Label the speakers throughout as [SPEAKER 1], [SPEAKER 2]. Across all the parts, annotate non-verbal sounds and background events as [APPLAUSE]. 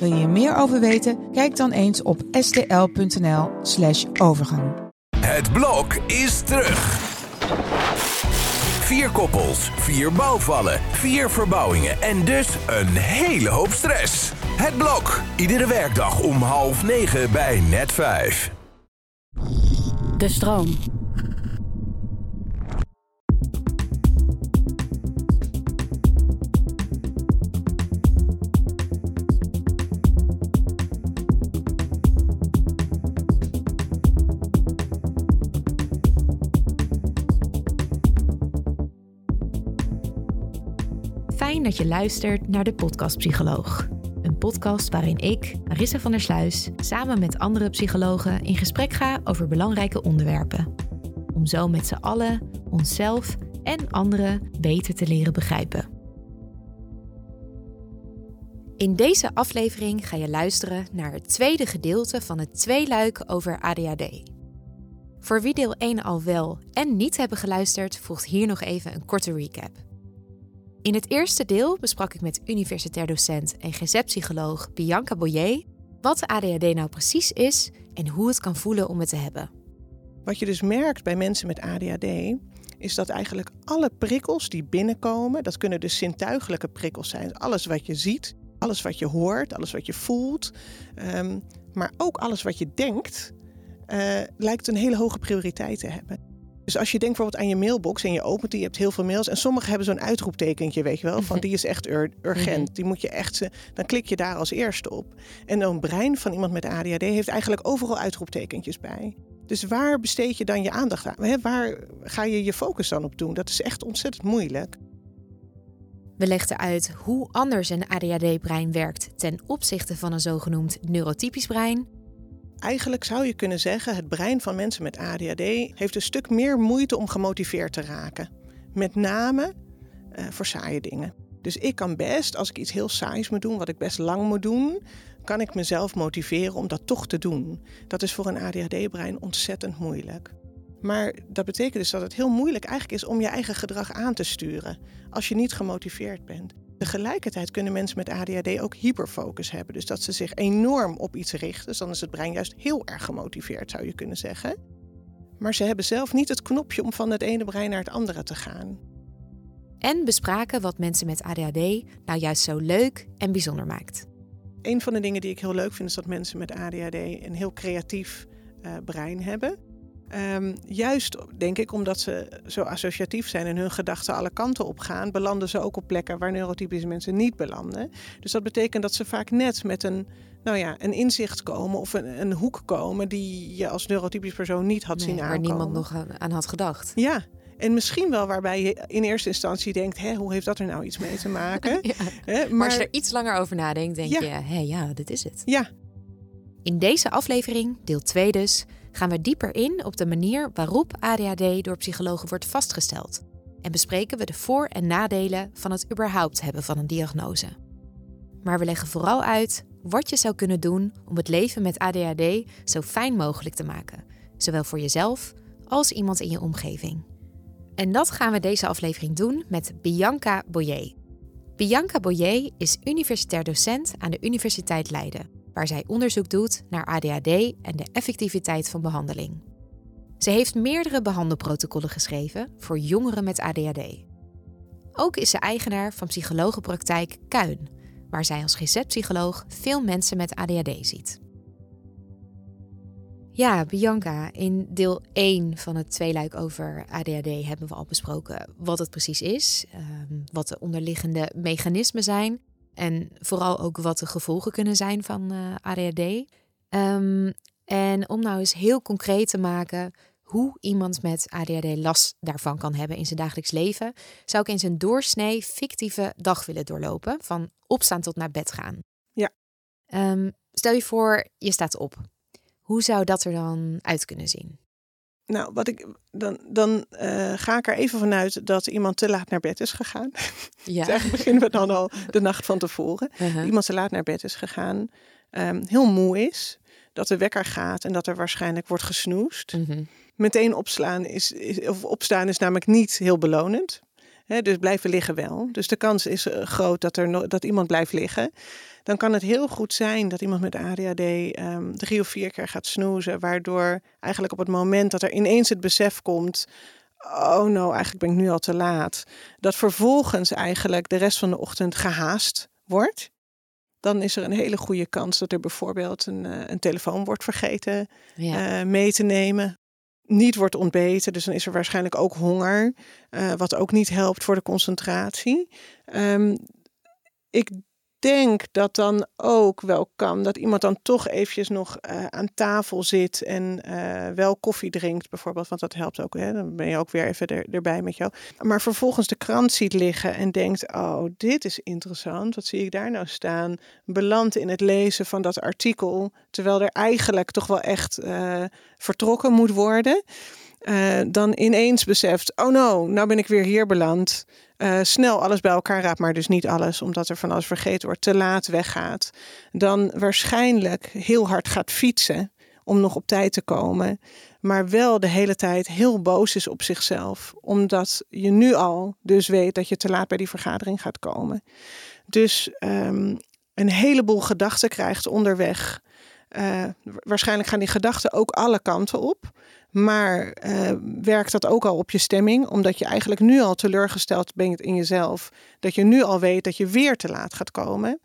[SPEAKER 1] Wil je er meer over weten? Kijk dan eens op stl.nl/slash overgang.
[SPEAKER 2] Het blok is terug. Vier koppels, vier bouwvallen, vier verbouwingen en dus een hele hoop stress. Het blok, iedere werkdag om half negen bij net vijf.
[SPEAKER 3] De stroom. Dat je luistert naar de Podcast Psycholoog. Een podcast waarin ik, Marissa van der Sluis, samen met andere psychologen in gesprek ga over belangrijke onderwerpen. Om zo met z'n allen onszelf en anderen beter te leren begrijpen. In deze aflevering ga je luisteren naar het tweede gedeelte van het tweeluik over ADHD. Voor wie deel 1 al wel en niet hebben geluisterd, volgt hier nog even een korte recap. In het eerste deel besprak ik met universitair docent en GZ-psycholoog Bianca Boyer wat ADHD nou precies is en hoe het kan voelen om het te hebben.
[SPEAKER 4] Wat je dus merkt bij mensen met ADHD is dat eigenlijk alle prikkels die binnenkomen, dat kunnen dus zintuigelijke prikkels zijn. Alles wat je ziet, alles wat je hoort, alles wat je voelt, ehm, maar ook alles wat je denkt, uh, lijkt een hele hoge prioriteit te hebben. Dus als je denkt bijvoorbeeld aan je mailbox en je opent die, je hebt heel veel mails. En sommigen hebben zo'n uitroeptekentje, weet je wel, van die is echt urgent. Mhm. Die moet je echt, dan klik je daar als eerste op. En een brein van iemand met ADHD heeft eigenlijk overal uitroeptekentjes bij. Dus waar besteed je dan je aandacht aan? Waar ga je je focus dan op doen? Dat is echt ontzettend moeilijk.
[SPEAKER 3] We legden uit hoe anders een ADHD-brein werkt ten opzichte van een zogenoemd neurotypisch brein
[SPEAKER 4] Eigenlijk zou je kunnen zeggen, het brein van mensen met ADHD heeft een stuk meer moeite om gemotiveerd te raken. Met name uh, voor saaie dingen. Dus ik kan best, als ik iets heel saais moet doen, wat ik best lang moet doen, kan ik mezelf motiveren om dat toch te doen. Dat is voor een ADHD-brein ontzettend moeilijk. Maar dat betekent dus dat het heel moeilijk eigenlijk is om je eigen gedrag aan te sturen als je niet gemotiveerd bent. Tegelijkertijd kunnen mensen met ADHD ook hyperfocus hebben. Dus dat ze zich enorm op iets richten. Dus dan is het brein juist heel erg gemotiveerd, zou je kunnen zeggen. Maar ze hebben zelf niet het knopje om van het ene brein naar het andere te gaan.
[SPEAKER 3] En bespraken wat mensen met ADHD nou juist zo leuk en bijzonder maakt.
[SPEAKER 4] Een van de dingen die ik heel leuk vind is dat mensen met ADHD een heel creatief uh, brein hebben. Um, juist denk ik omdat ze zo associatief zijn en hun gedachten alle kanten op gaan, belanden ze ook op plekken waar neurotypische mensen niet belanden. Dus dat betekent dat ze vaak net met een, nou ja, een inzicht komen of een, een hoek komen die je als neurotypisch persoon niet had zien aankomen.
[SPEAKER 3] Waar niemand nog aan had gedacht.
[SPEAKER 4] Ja, en misschien wel waarbij je in eerste instantie denkt: hè, hoe heeft dat er nou iets mee te maken? [LAUGHS]
[SPEAKER 3] ja. maar, maar, als je er iets langer over nadenkt, denk je: hé, ja, dit is het.
[SPEAKER 4] Ja.
[SPEAKER 3] In deze aflevering, deel 2 dus, gaan we dieper in op de manier waarop ADHD door psychologen wordt vastgesteld. En bespreken we de voor- en nadelen van het überhaupt hebben van een diagnose. Maar we leggen vooral uit wat je zou kunnen doen om het leven met ADHD zo fijn mogelijk te maken, zowel voor jezelf als iemand in je omgeving. En dat gaan we deze aflevering doen met Bianca Boyer. Bianca Boyer is universitair docent aan de Universiteit Leiden waar zij onderzoek doet naar ADHD en de effectiviteit van behandeling. Ze heeft meerdere behandelprotocollen geschreven voor jongeren met ADHD. Ook is ze eigenaar van psychologenpraktijk Kuin, waar zij als GZ-psycholoog veel mensen met ADHD ziet. Ja, Bianca, in deel 1 van het tweeluik over ADHD hebben we al besproken wat het precies is, ehm, wat de onderliggende mechanismen zijn en vooral ook wat de gevolgen kunnen zijn van uh, eh, ADHD. Ehm, en om nou eens heel concreet te maken hoe iemand met ADHD last daarvan kan hebben in zijn dagelijks leven, zou ik in zijn doorsnee fictieve dag willen doorlopen, van opstaan tot naar bed gaan.
[SPEAKER 4] Ja.
[SPEAKER 3] Um, stel je voor, je staat op. Hoe zou dat er dan uit kunnen zien?
[SPEAKER 4] Nou, wat ik, dan, dan uh, ga ik er even vanuit dat iemand te laat naar bed is gegaan. Ja. [LAUGHS] dus beginnen we dan al de nacht van tevoren. Uh-huh. Iemand te laat naar bed is gegaan, um, heel moe is, dat de wekker gaat en dat er waarschijnlijk wordt gesnoest. Uh-huh. Meteen opslaan is, is, of opstaan is namelijk niet heel belonend. He, dus blijven liggen wel. Dus de kans is uh, groot dat, er no dat iemand blijft liggen dan kan het heel goed zijn dat iemand met ADHD um, drie of vier keer gaat snoezen, waardoor eigenlijk op het moment dat er ineens het besef komt, oh no, eigenlijk ben ik nu al te laat, dat vervolgens eigenlijk de rest van de ochtend gehaast wordt. Dan is er een hele goede kans dat er bijvoorbeeld een, uh, een telefoon wordt vergeten ja. uh, mee te nemen niet wordt ontbeten. Dus dan is er waarschijnlijk ook honger, uh, wat ook niet helpt voor de concentratie. Um, ik denk dat dan ook wel kan dat iemand dan toch eventjes nog uh, aan tafel zit en uh, wel koffie drinkt, bijvoorbeeld. Want dat helpt ook. Hè? Dan ben je ook weer even er, erbij met jou. Maar vervolgens de krant ziet liggen en denkt: Oh, dit is interessant. Wat zie ik daar nou staan? Belandt in het lezen van dat artikel. Terwijl er eigenlijk toch wel echt uh, vertrokken moet worden. dan ineens beseft: Oh no, nou ben ik weer hier beland. Uh, snel alles bij elkaar raapt, maar dus niet alles, omdat er van alles vergeten wordt, te laat weggaat, dan waarschijnlijk heel hard gaat fietsen om nog op tijd te komen, maar wel de hele tijd heel boos is op zichzelf, omdat je nu al dus weet dat je te laat bij die vergadering gaat komen. Dus um, een heleboel gedachten krijgt onderweg. Uh, waarschijnlijk gaan die gedachten ook alle kanten op. Maar uh, werkt dat ook al op je stemming? Omdat je eigenlijk nu al teleurgesteld bent in jezelf. Dat je nu al weet dat je weer te laat gaat komen.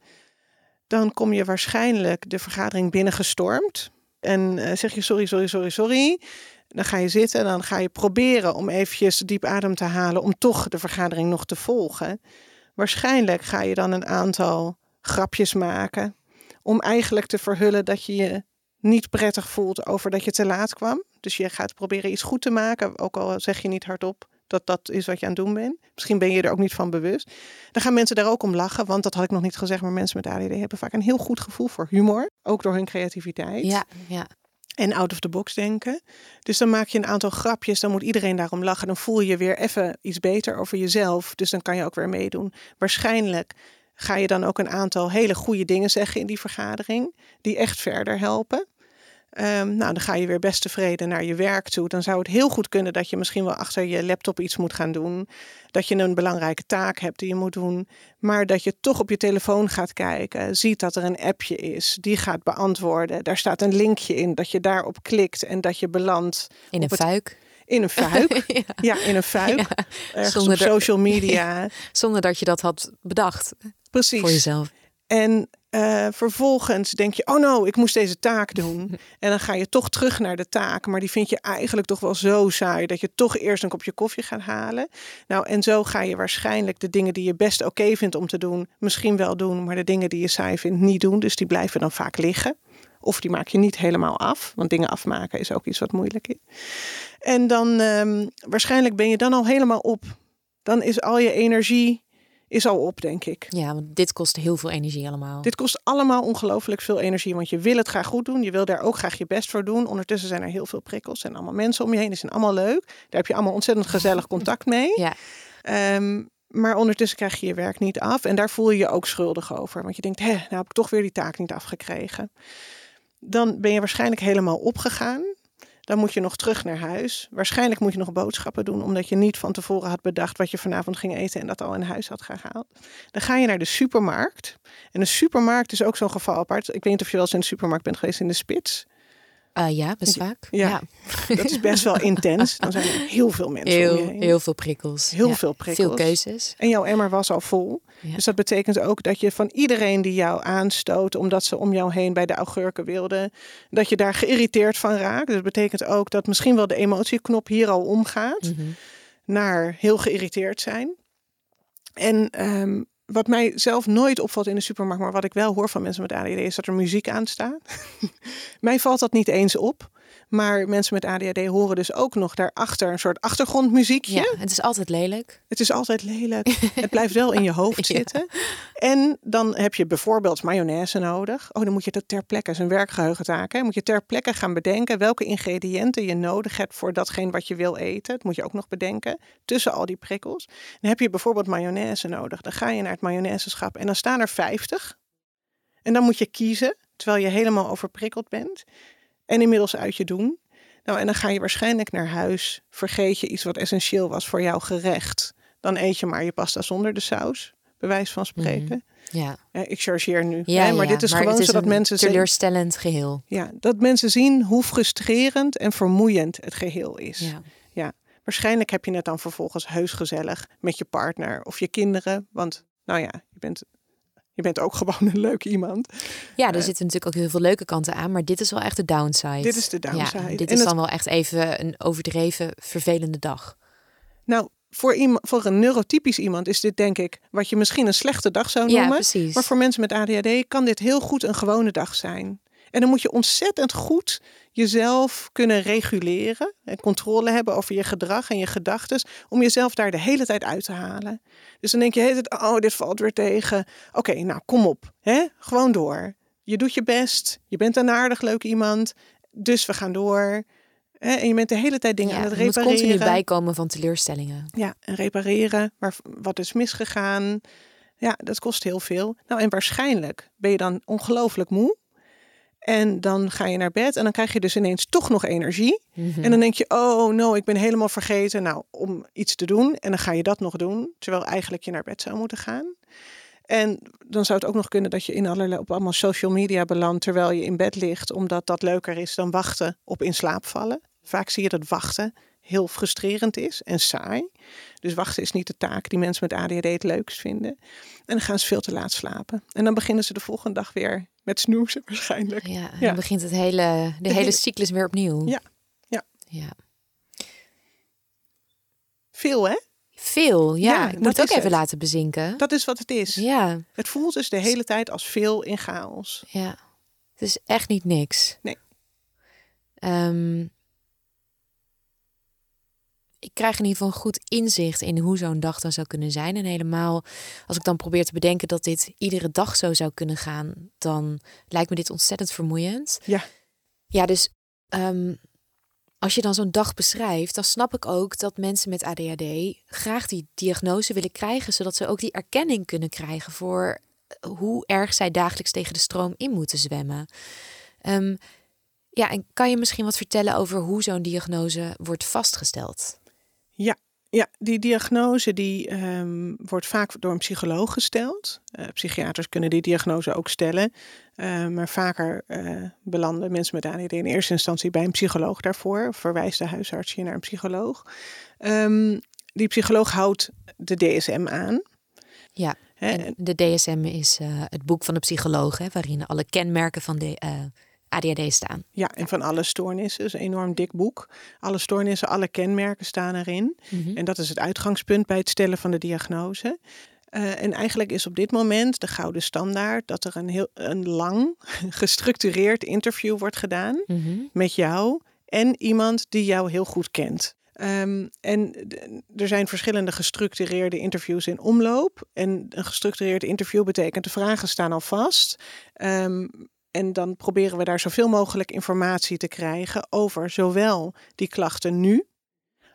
[SPEAKER 4] Dan kom je waarschijnlijk de vergadering binnengestormd. En uh, zeg je sorry, sorry, sorry, sorry. Dan ga je zitten en dan ga je proberen om eventjes diep adem te halen. Om toch de vergadering nog te volgen. Waarschijnlijk ga je dan een aantal grapjes maken. Om eigenlijk te verhullen dat je je niet prettig voelt over dat je te laat kwam. Dus je gaat proberen iets goed te maken, ook al zeg je niet hardop dat dat is wat je aan het doen bent. Misschien ben je er ook niet van bewust. Dan gaan mensen daar ook om lachen, want dat had ik nog niet gezegd, maar mensen met ADD hebben vaak een heel goed gevoel voor humor, ook door hun creativiteit.
[SPEAKER 3] Ja, ja.
[SPEAKER 4] En out of the box denken. Dus dan maak je een aantal grapjes, dan moet iedereen daarom lachen. Dan voel je weer even iets beter over jezelf. Dus dan kan je ook weer meedoen. Waarschijnlijk ga je dan ook een aantal hele goede dingen zeggen in die vergadering, die echt verder helpen. Um, nou, dan ga je weer best tevreden naar je werk toe. Dan zou het heel goed kunnen dat je misschien wel achter je laptop iets moet gaan doen. Dat je een belangrijke taak hebt die je moet doen. Maar dat je toch op je telefoon gaat kijken. Ziet dat er een appje is. Die gaat beantwoorden. Daar staat een linkje in. Dat je daarop klikt en dat je belandt.
[SPEAKER 3] In een fuik.
[SPEAKER 4] In een fuik. [LAUGHS] ja. in een fuik. Ja. Zonder op social media. [LAUGHS]
[SPEAKER 3] Zonder dat je dat had bedacht.
[SPEAKER 4] Precies.
[SPEAKER 3] Voor jezelf.
[SPEAKER 4] En uh, vervolgens denk je, oh no, ik moest deze taak doen. [LAUGHS] En dan ga je toch terug naar de taak. Maar die vind je eigenlijk toch wel zo saai dat je toch eerst een kopje koffie gaat halen. Nou, en zo ga je waarschijnlijk de dingen die je best oké vindt om te doen, misschien wel doen. Maar de dingen die je saai vindt, niet doen. Dus die blijven dan vaak liggen. Of die maak je niet helemaal af. Want dingen afmaken is ook iets wat moeilijk is. En dan um, waarschijnlijk ben je dan al helemaal op. Dan is al je energie is al op, denk ik.
[SPEAKER 3] Ja, want dit kost heel veel energie allemaal.
[SPEAKER 4] Dit kost allemaal ongelooflijk veel energie, want je wil het graag goed doen. Je wil daar ook graag je best voor doen. Ondertussen zijn er heel veel prikkels en allemaal mensen om je heen. Die zijn allemaal leuk. Daar heb je allemaal ontzettend gezellig contact mee. [LAUGHS]
[SPEAKER 3] Ja.
[SPEAKER 4] Um, maar ondertussen krijg je je werk niet af. En daar voel je je ook schuldig over. Want je denkt, hé, nou heb ik toch weer die taak niet afgekregen. Dan ben je waarschijnlijk helemaal opgegaan. Dan moet je nog terug naar huis. Waarschijnlijk moet je nog boodschappen doen, omdat je niet van tevoren had bedacht wat je vanavond ging eten en dat al in huis had gehaald. Dan ga je naar de supermarkt. En de supermarkt is ook zo'n geval apart. Ik weet niet of je wel eens in de supermarkt bent geweest in de spits.
[SPEAKER 3] Uh, ja, best vaak.
[SPEAKER 4] Ja, dat is best wel [LAUGHS] intens. Dan zijn er heel veel mensen
[SPEAKER 3] heel,
[SPEAKER 4] om je heen.
[SPEAKER 3] Heel veel prikkels.
[SPEAKER 4] Heel veel prikkels.
[SPEAKER 3] Veel keuzes.
[SPEAKER 4] En jouw emmer was al vol. Ja. Dus dat betekent ook dat je van iedereen die jou aanstoot, omdat ze om jou heen bij de augurken wilden, dat je daar geïrriteerd van raakt. Dus dat betekent ook dat misschien wel de emotieknop hier al omgaat mm -hmm. naar heel geïrriteerd zijn. En um, wat mij zelf nooit opvalt in de supermarkt, maar wat ik wel hoor van mensen met ADD, is dat er muziek aan staat. [LAUGHS] mij valt dat niet eens op. Maar mensen met ADHD horen dus ook nog daarachter een soort achtergrondmuziekje.
[SPEAKER 3] Ja, het is altijd lelijk.
[SPEAKER 4] Het is altijd lelijk. [LAUGHS] het blijft wel in je hoofd zitten. En dan heb je bijvoorbeeld mayonaise nodig. Oh, dan moet je dat ter plekke, zijn werkgeheugentaak. Hè? Moet je ter plekke gaan bedenken welke ingrediënten je nodig hebt voor datgene wat je wil eten. Dat moet je ook nog bedenken tussen al die prikkels. Dan heb je bijvoorbeeld mayonaise nodig. Dan ga je naar het mayonaiseschap en dan staan er 50. En dan moet je kiezen, terwijl je helemaal overprikkeld bent. En inmiddels uit je doen. Nou, en dan ga je waarschijnlijk naar huis. Vergeet je iets wat essentieel was voor jouw gerecht. Dan eet je maar je pasta zonder de saus, bij wijze van spreken.
[SPEAKER 3] Mhm. Ja.
[SPEAKER 4] ik chargeer nu.
[SPEAKER 3] Ja,
[SPEAKER 4] hè, maar
[SPEAKER 3] ja,
[SPEAKER 4] dit is
[SPEAKER 3] maar
[SPEAKER 4] gewoon
[SPEAKER 3] is
[SPEAKER 4] zodat mensen zien,
[SPEAKER 3] teleurstellend geheel.
[SPEAKER 4] ja, dat mensen zien hoe frustrerend en vermoeiend het geheel is.
[SPEAKER 3] Ja.
[SPEAKER 4] Ja. Waarschijnlijk heb je het dan vervolgens heus gezellig met je partner of je kinderen. Want nou ja, je bent, je bent ook [LAUGHS] gewoon een leuk iemand.
[SPEAKER 3] Ja, er zitten natuurlijk ook heel veel leuke kanten aan, maar dit is wel echt de downside.
[SPEAKER 4] Dit is de downside.
[SPEAKER 3] Ja, dit
[SPEAKER 4] En
[SPEAKER 3] is dan wel echt even een overdreven vervelende dag.
[SPEAKER 4] Nou, voor, iemand, voor een neurotypisch iemand is dit denk ik wat je misschien een slechte dag zou
[SPEAKER 3] Ja,
[SPEAKER 4] noemen.
[SPEAKER 3] precies.
[SPEAKER 4] Maar voor mensen met ADHD kan dit heel goed een gewone dag zijn. En dan moet je ontzettend goed jezelf kunnen reguleren en controle hebben over je gedrag en je gedachten, om jezelf daar de hele tijd uit te halen. Dus dan denk je, tijd, oh, dit valt weer tegen. Oké, nou kom op, hè? gewoon door. Je doet je best, je bent een aardig leuk iemand, dus we gaan door. Hè? En je bent de hele tijd dingen
[SPEAKER 3] Ja,
[SPEAKER 4] aan het
[SPEAKER 3] er moet
[SPEAKER 4] repareren.
[SPEAKER 3] continu bijkomen van teleurstellingen.
[SPEAKER 4] Ja, en repareren, waar, wat is misgegaan. Ja, dat kost heel veel. Nou, en waarschijnlijk ben je dan ongelooflijk moe. En dan ga je naar bed en dan krijg je dus ineens toch nog energie.
[SPEAKER 3] Mhm.
[SPEAKER 4] En dan denk je, oh no, ik ben helemaal vergeten nou, om iets te doen. En dan ga je dat nog doen, terwijl eigenlijk je naar bed zou moeten gaan. En dan zou het ook nog kunnen dat je in allerlei, op allemaal social media belandt terwijl je in bed ligt, omdat dat leuker is dan wachten op in slaap vallen. Vaak zie je dat wachten heel frustrerend is en saai. Dus wachten is niet de taak die mensen met ADHD het leukst vinden. En dan gaan ze veel te laat slapen. En dan beginnen ze de volgende dag weer met snoezen waarschijnlijk.
[SPEAKER 3] Ja, en
[SPEAKER 4] Ja.
[SPEAKER 3] dan begint het hele, de, hele
[SPEAKER 4] hele- [LAUGHS]
[SPEAKER 3] cyclus weer opnieuw.
[SPEAKER 4] Ja, ja.
[SPEAKER 3] ja.
[SPEAKER 4] Veel hè?
[SPEAKER 3] Veel, ja.
[SPEAKER 4] Ja,
[SPEAKER 3] ik moet het ook even
[SPEAKER 4] het.
[SPEAKER 3] laten bezinken.
[SPEAKER 4] Dat is wat het is.
[SPEAKER 3] Ja,
[SPEAKER 4] Het voelt dus de hele tijd als veel in chaos.
[SPEAKER 3] ja. Het is echt niet niks.
[SPEAKER 4] Nee.
[SPEAKER 3] Ehm, ik krijg in ieder geval een goed inzicht in hoe zo'n dag dan zou kunnen zijn. En helemaal als ik dan probeer te bedenken dat dit iedere dag zo zou kunnen gaan, dan lijkt me dit ontzettend vermoeiend.
[SPEAKER 4] Ja.
[SPEAKER 3] Ja, dus ehm, als je dan zo'n dag beschrijft, dan snap ik ook dat mensen met ADHD graag die diagnose willen krijgen, zodat ze ook die erkenning kunnen krijgen voor hoe erg zij dagelijks tegen de stroom in moeten zwemmen. Ehm, ja, en kan je misschien wat vertellen over hoe zo'n diagnose wordt vastgesteld?
[SPEAKER 4] Ja, ja die diagnose die, ehm, wordt vaak door een psycholoog gesteld. Eh, psychiaters kunnen die diagnose ook stellen. Eh, maar vaker eh, belanden mensen met ADHD in eerste instantie bij een psycholoog daarvoor. Verwijst de huisarts je naar een psycholoog. Ehm, die psycholoog houdt de DSM aan.
[SPEAKER 3] Ja, en de DSM is het boek van de psycholoog, hè, waarin alle kenmerken van de ADHD staan.
[SPEAKER 4] Ja, en van alle stoornissen. Is een enorm dik boek. Alle stoornissen, alle kenmerken staan erin.
[SPEAKER 3] Mhm.
[SPEAKER 4] En dat is het uitgangspunt bij het stellen van de diagnose. Eh, en eigenlijk is op dit moment de gouden standaard dat er een heel een lang [LAUGHS] gestructureerd interview wordt gedaan
[SPEAKER 3] Mhm.
[SPEAKER 4] met jou en iemand die jou heel goed kent. Ehm, en er zijn verschillende gestructureerde interviews in omloop. En een gestructureerd interview betekent de vragen staan al vast. Ehm, en dan proberen we daar zoveel mogelijk informatie te krijgen over zowel die klachten nu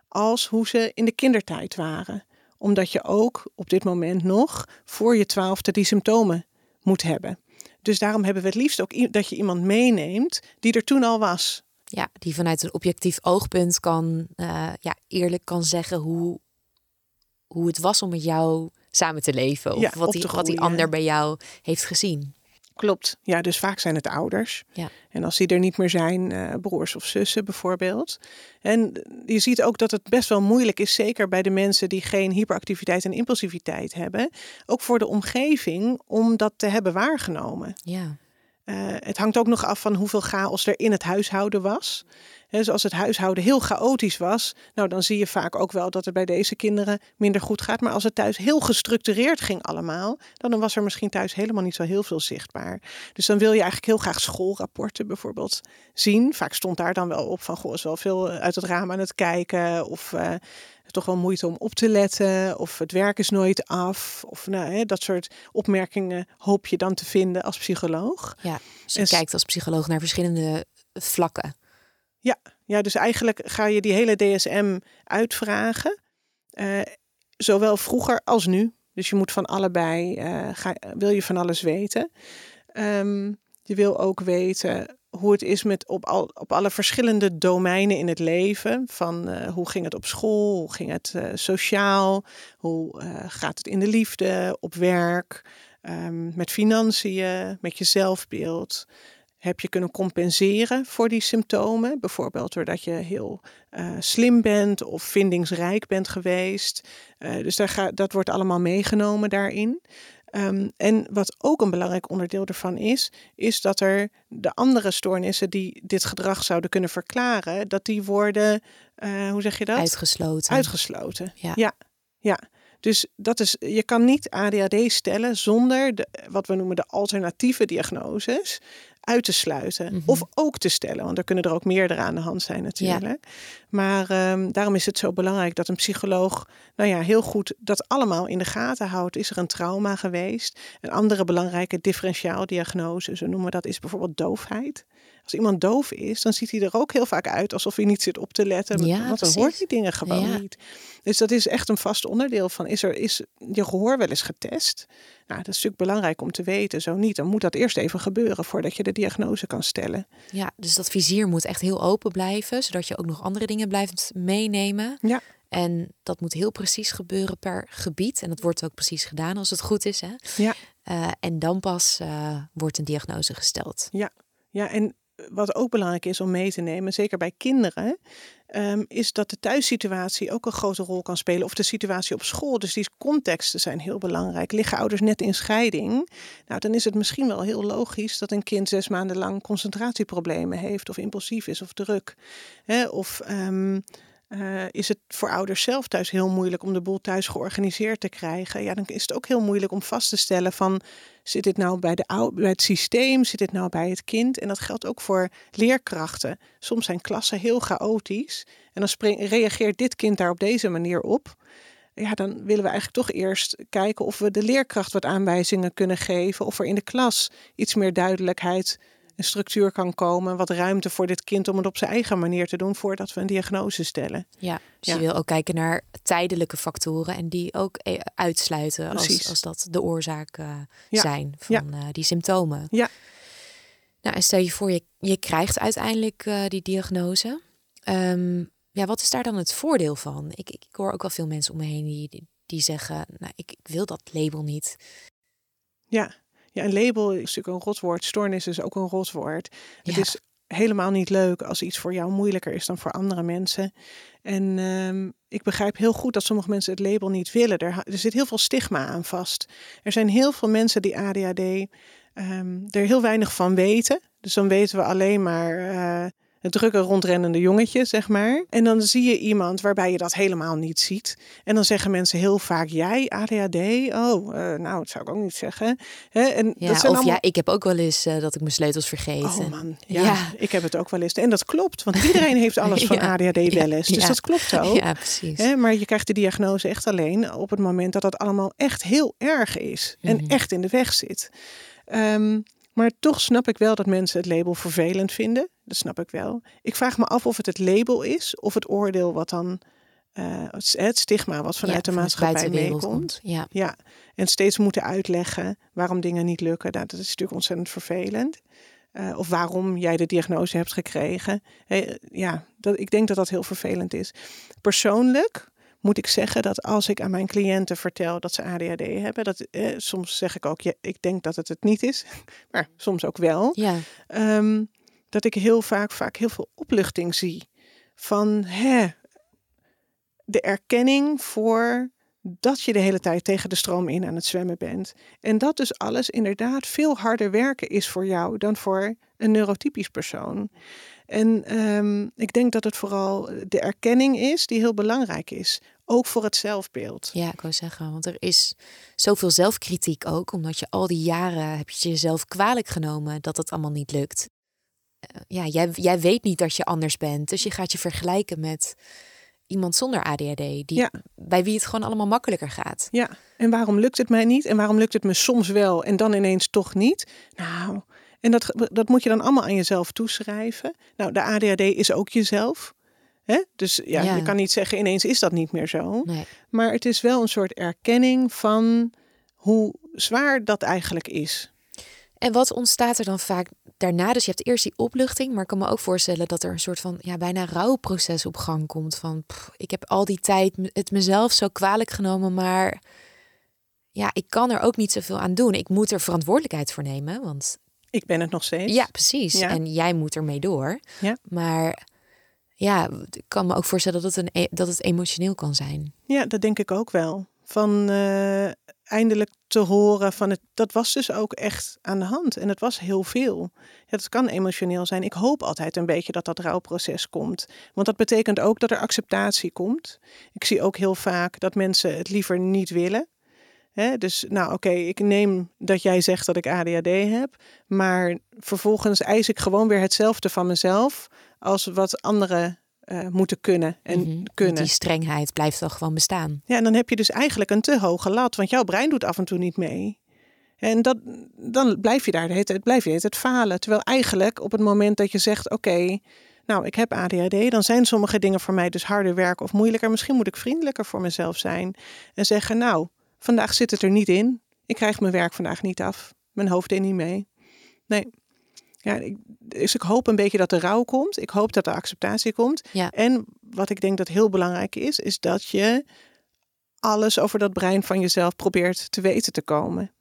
[SPEAKER 4] als hoe ze in de kindertijd waren. Omdat je ook op dit moment nog voor je twaalfde die symptomen moet hebben. Dus daarom hebben we het liefst ook dat je iemand meeneemt die er toen al was.
[SPEAKER 3] Ja, die vanuit een objectief oogpunt kan, eh, ja, eerlijk kan zeggen hoe, hoe het was om met jou samen te leven. Of
[SPEAKER 4] Ja,
[SPEAKER 3] wat, die, wat die ander bij jou heeft gezien.
[SPEAKER 4] Klopt. Ja, dus vaak zijn het ouders.
[SPEAKER 3] Ja.
[SPEAKER 4] En als die er niet meer zijn, eh, broers of zussen bijvoorbeeld. En je ziet ook dat het best wel moeilijk is, zeker bij de mensen die geen hyperactiviteit en impulsiviteit hebben. Ook voor de omgeving om dat te hebben waargenomen.
[SPEAKER 3] Ja,
[SPEAKER 4] Eh, het hangt ook nog af van hoeveel chaos er in het huishouden was. Dus als het huishouden heel chaotisch was, nou dan zie je vaak ook wel dat het bij deze kinderen minder goed gaat. Maar als het thuis heel gestructureerd ging allemaal, dan was er misschien thuis helemaal niet zo heel veel zichtbaar. Dus dan wil je eigenlijk heel graag schoolrapporten bijvoorbeeld zien. Vaak stond daar dan wel op van, goh, is wel veel uit het raam aan het kijken of... Uh, toch wel moeite om op te letten. Of het werk is nooit af. Of nou, hè, dat soort opmerkingen hoop je dan te vinden als psycholoog.
[SPEAKER 3] Ja, dus je kijkt als psycholoog naar verschillende vlakken.
[SPEAKER 4] Ja, ja, dus eigenlijk ga je die hele DSM uitvragen. Uh, zowel vroeger als nu. Dus je moet van allebei, uh, ga, wil je van alles weten. Um, je wil ook weten hoe het is met op, al, op alle verschillende domeinen in het leven. Van uh, hoe ging het op school, hoe ging het sociaal, hoe gaat het in de liefde, op werk, um, met financiën, met je zelfbeeld. Heb je kunnen compenseren voor die symptomen? Bijvoorbeeld doordat je heel slim bent of vindingsrijk bent geweest. dus daar ga, dat wordt allemaal meegenomen daarin. Um, en wat ook een belangrijk onderdeel ervan is, is dat er de andere stoornissen die dit gedrag zouden kunnen verklaren, dat die worden, uh, hoe zeg je dat?
[SPEAKER 3] Uitgesloten.
[SPEAKER 4] Uitgesloten. Ja. ja. ja. Dus dat is, je kan niet ADHD stellen zonder de, wat we noemen de alternatieve diagnoses uit te sluiten. Mhm. Of ook te stellen, want er kunnen er ook meerdere aan de hand zijn natuurlijk. Maar um, daarom is het zo belangrijk dat een psycholoog, nou ja, heel goed dat allemaal in de gaten houdt. Is er een trauma geweest? Een andere belangrijke differentiaaldiagnose, zo noemen we dat, is bijvoorbeeld doofheid. Als iemand doof is, dan ziet hij er ook heel vaak uit alsof hij niet zit op te letten. Ja, want dan hoort hij dingen gewoon niet. Dus dat is echt een vast onderdeel van, is, er, is je gehoor wel eens getest? Nou, dat is natuurlijk belangrijk om te weten. Zo niet, dan moet dat eerst even gebeuren voordat je de diagnose kan stellen.
[SPEAKER 3] Ja, dus dat vizier moet echt heel open blijven, zodat je ook nog andere dingen blijft meenemen.
[SPEAKER 4] Ja.
[SPEAKER 3] En dat moet heel precies gebeuren per gebied. En dat wordt ook precies gedaan als het goed is. Hè?
[SPEAKER 4] Ja.
[SPEAKER 3] Uh, en dan pas uh, wordt een diagnose gesteld.
[SPEAKER 4] Ja, ja en wat ook belangrijk is om mee te nemen, zeker bij kinderen, um, is dat de thuissituatie ook een grote rol kan spelen. Of de situatie op school. Dus die contexten zijn heel belangrijk. Liggen ouders net in scheiding? Nou, dan is het misschien wel heel logisch dat een kind zes maanden lang concentratieproblemen heeft, of impulsief is, of druk. Hè? Of um, uh, is het voor ouders zelf thuis heel moeilijk om de boel thuis georganiseerd te krijgen. Ja, dan is het ook heel moeilijk om vast te stellen van zit dit nou bij, de, bij het systeem, zit dit nou bij het kind? En dat geldt ook voor leerkrachten. Soms zijn klassen heel chaotisch en dan reageert dit kind daar op deze manier op. Ja, dan willen we eigenlijk toch eerst kijken of we de leerkracht wat aanwijzingen kunnen geven. Of er in de klas iets meer duidelijkheid een structuur kan komen, wat ruimte voor dit kind om het op zijn eigen manier te doen voordat we een diagnose stellen.
[SPEAKER 3] Ja, dus je wil ook kijken naar tijdelijke factoren en die ook eh, uitsluiten als, als dat de oorzaak uh, zijn van uh, die symptomen.
[SPEAKER 4] Ja.
[SPEAKER 3] Nou, en stel je voor, je, je krijgt uiteindelijk uh, die diagnose. Um, ja, wat is daar dan het voordeel van? Ik, ik, hoor ook wel veel mensen om me heen die, die zeggen, nou, ik, ik wil dat label niet.
[SPEAKER 4] Ja, ja, een label is natuurlijk een rotwoord. Stoornis is ook een rotwoord. Het is helemaal niet leuk als iets voor jou moeilijker is dan voor andere mensen. En um, ik begrijp heel goed dat sommige mensen het label niet willen. Er, er zit heel veel stigma aan vast. Er zijn heel veel mensen die ADHD um, ehm, er heel weinig van weten. Dus dan weten we alleen maar. Uh, het drukke rondrennende jongetje, zeg maar. En dan zie je iemand waarbij je dat helemaal niet ziet. En dan zeggen mensen heel vaak, jij ADHD? Oh, uh, nou, dat zou ik ook niet zeggen. Hè? En
[SPEAKER 3] ja, dat zijn of allemaal... ja, ik heb ook wel eens uh, dat ik mijn sleutels vergeet.
[SPEAKER 4] Oh man, ja, ja, ik heb het ook wel eens. En dat klopt, want iedereen heeft [LAUGHS] alles van ja, ADHD wel eens. Dus dat klopt ook.
[SPEAKER 3] Ja, precies.
[SPEAKER 4] Hè? Maar je krijgt de diagnose echt alleen op het moment dat dat allemaal echt heel erg is. En mm -hmm. echt in de weg zit. Um, maar toch snap ik wel dat mensen het label vervelend vinden. Dat snap ik wel. Ik vraag me af of het het label is of het oordeel wat dan. Uh, het stigma wat vanuit ja, de maatschappij meekomt.
[SPEAKER 3] Ja.
[SPEAKER 4] ja, en steeds moeten uitleggen waarom dingen niet lukken. Nou, dat is natuurlijk ontzettend vervelend. Uh, of waarom jij de diagnose hebt gekregen. Hey, ja, dat, ik denk dat dat heel vervelend is. Persoonlijk moet ik zeggen dat als ik aan mijn cliënten vertel dat ze ADHD hebben, dat eh, soms zeg ik ook, ja, ik denk dat het het niet is, [LAUGHS] maar soms ook wel.
[SPEAKER 3] Ja.
[SPEAKER 4] Um, dat ik heel vaak, vaak heel veel opluchting zie van hè, de erkenning voor dat je de hele tijd tegen de stroom in aan het zwemmen bent. En dat dus alles inderdaad veel harder werken is voor jou dan voor een neurotypisch persoon. En ehm, ik denk dat het vooral de erkenning is die heel belangrijk is. Ook voor het zelfbeeld.
[SPEAKER 3] Ja, ik wou zeggen, want er is zoveel zelfkritiek ook, omdat je al die jaren heb je jezelf kwalijk genomen dat het allemaal niet lukt. Eh, ja, jij, jij weet niet dat je anders bent, dus je gaat je vergelijken met iemand zonder ADHD, die,
[SPEAKER 4] Ja.
[SPEAKER 3] bij wie het gewoon allemaal makkelijker gaat.
[SPEAKER 4] Ja, en waarom lukt het mij niet? En waarom lukt het me soms wel en dan ineens toch niet? Nou, en dat, dat moet je dan allemaal aan jezelf toeschrijven. Nou, de ADHD is ook jezelf. Hè? Dus ja,
[SPEAKER 3] Ja.
[SPEAKER 4] je kan niet zeggen ineens is dat niet meer zo.
[SPEAKER 3] Nee.
[SPEAKER 4] Maar het is wel een soort erkenning van hoe zwaar dat eigenlijk is.
[SPEAKER 3] En wat ontstaat er dan vaak daarna? Dus je hebt eerst die opluchting, maar ik kan me ook voorstellen dat er een soort van ja, bijna rouwproces op gang komt. Van pff, ik heb al die tijd het mezelf zo kwalijk genomen, maar ja, ik kan er ook niet zoveel aan doen. Ik moet er verantwoordelijkheid voor nemen, want
[SPEAKER 4] Ik ben het nog steeds.
[SPEAKER 3] ja, precies.
[SPEAKER 4] Ja.
[SPEAKER 3] En jij moet ermee door.
[SPEAKER 4] Ja.
[SPEAKER 3] Maar ja, ik kan me ook voorstellen dat het, een, e- dat het emotioneel kan zijn.
[SPEAKER 4] Ja, dat denk ik ook wel. Van eh, eindelijk te horen van het, dat was dus ook echt aan de hand. En het was heel veel. Dat kan emotioneel zijn. Ik hoop altijd een beetje dat dat rouwproces komt. Want dat betekent ook dat er acceptatie komt. Ik zie ook heel vaak dat mensen het liever niet willen. Hè, dus nou oké, ik neem dat jij zegt dat ik ADHD heb. Maar vervolgens eis ik gewoon weer hetzelfde van mezelf als wat anderen eh, moeten kunnen en
[SPEAKER 3] Mhm.
[SPEAKER 4] Kunnen.
[SPEAKER 3] Die strengheid blijft dan gewoon bestaan.
[SPEAKER 4] Ja, en dan heb je dus eigenlijk een te hoge lat, want jouw brein doet af en toe niet mee. En dat, dan blijf je daar de hele tijd, blijf je het falen. Terwijl eigenlijk op het moment dat je zegt, oké, nou ik heb ADHD, dan zijn sommige dingen voor mij dus harder werken of moeilijker. Misschien moet ik vriendelijker voor mezelf zijn en zeggen, nou, vandaag zit het er niet in. Ik krijg mijn werk vandaag niet af. Mijn hoofd deed niet mee. Nee. Ja, ik, dus ik hoop een beetje dat er rouw komt. Ik hoop dat er acceptatie komt.
[SPEAKER 3] Ja.
[SPEAKER 4] En wat ik denk dat heel belangrijk is, is dat je alles over dat brein van jezelf probeert te weten te komen.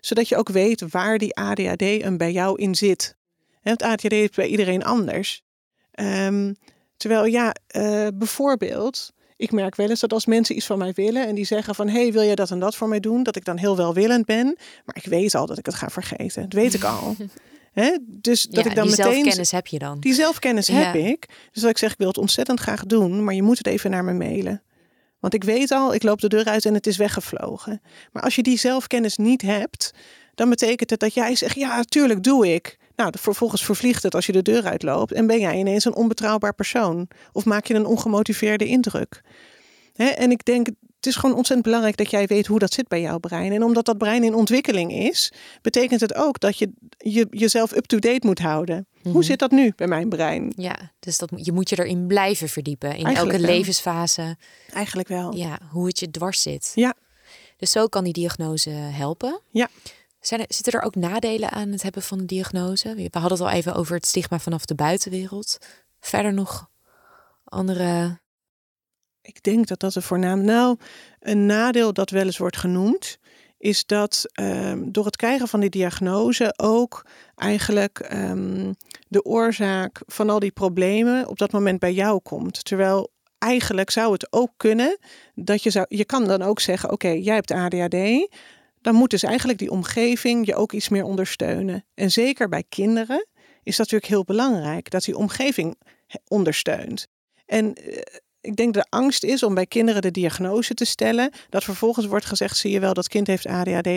[SPEAKER 4] Zodat je ook weet waar die ADHD en bij jou in zit. Het ADHD is bij iedereen anders. Ehm, terwijl ja, eh, bijvoorbeeld, ik merk wel eens dat als mensen iets van mij willen en die zeggen van hey, wil jij dat en dat voor mij doen, dat ik dan heel welwillend ben, maar ik weet al dat ik het ga vergeten. Dat weet ik al. [LAUGHS] Hè? Dus dat
[SPEAKER 3] ja,
[SPEAKER 4] ik dan
[SPEAKER 3] die
[SPEAKER 4] meteen
[SPEAKER 3] zelfkennis heb je dan.
[SPEAKER 4] die zelfkennis
[SPEAKER 3] Ja.
[SPEAKER 4] heb ik. Dus dat ik zeg, ik wil het ontzettend graag doen, maar je moet het even naar me mailen. Want ik weet al, ik loop de deur uit en het is weggevlogen. Maar als je die zelfkennis niet hebt, dan betekent het dat jij zegt, ja, natuurlijk doe ik. Nou, vervolgens vervliegt het als je de deur uitloopt en ben jij ineens een onbetrouwbaar persoon. Of maak je een ongemotiveerde indruk. Hè? En ik denk, het is gewoon ontzettend belangrijk dat jij weet hoe dat zit bij jouw brein. En omdat dat brein in ontwikkeling is, betekent het ook dat je, je jezelf up-to-date moet houden.
[SPEAKER 3] Mhm.
[SPEAKER 4] Hoe zit dat nu bij mijn brein?
[SPEAKER 3] Ja, dus dat, je moet je erin blijven verdiepen. In
[SPEAKER 4] Eigenlijk
[SPEAKER 3] elke
[SPEAKER 4] wel.
[SPEAKER 3] levensfase.
[SPEAKER 4] Eigenlijk wel.
[SPEAKER 3] Ja, hoe het je dwars zit.
[SPEAKER 4] Ja.
[SPEAKER 3] Dus zo kan die diagnose helpen.
[SPEAKER 4] Ja.
[SPEAKER 3] Zijn er, zitten er ook nadelen aan het hebben van de diagnose? We hadden het al even over het stigma vanaf de buitenwereld. Verder nog andere.
[SPEAKER 4] Ik denk dat dat een voornaam. Nou, een nadeel dat wel eens wordt genoemd, is dat ehm, door het krijgen van die diagnose ook eigenlijk ehm, de oorzaak van al die problemen op dat moment bij jou komt. Terwijl eigenlijk zou het ook kunnen dat je zou, je kan dan ook zeggen: oké, jij hebt ADHD. Dan moet dus eigenlijk die omgeving je ook iets meer ondersteunen. En zeker bij kinderen is dat natuurlijk heel belangrijk dat die omgeving ondersteunt. En eh, ik denk de angst is om bij kinderen de diagnose te stellen, dat vervolgens wordt gezegd: zie je wel, dat kind heeft ADHD,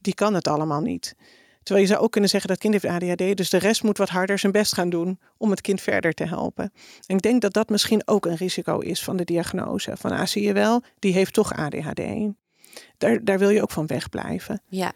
[SPEAKER 4] die kan het allemaal niet. Terwijl je zou ook kunnen zeggen dat kind heeft ADHD, dus de rest moet wat harder zijn best gaan doen om het kind verder te helpen. En ik denk dat dat misschien ook een risico is van de diagnose. Van ah, zie je wel, die heeft toch ADHD. Daar, daar wil je ook van wegblijven.
[SPEAKER 3] Ja,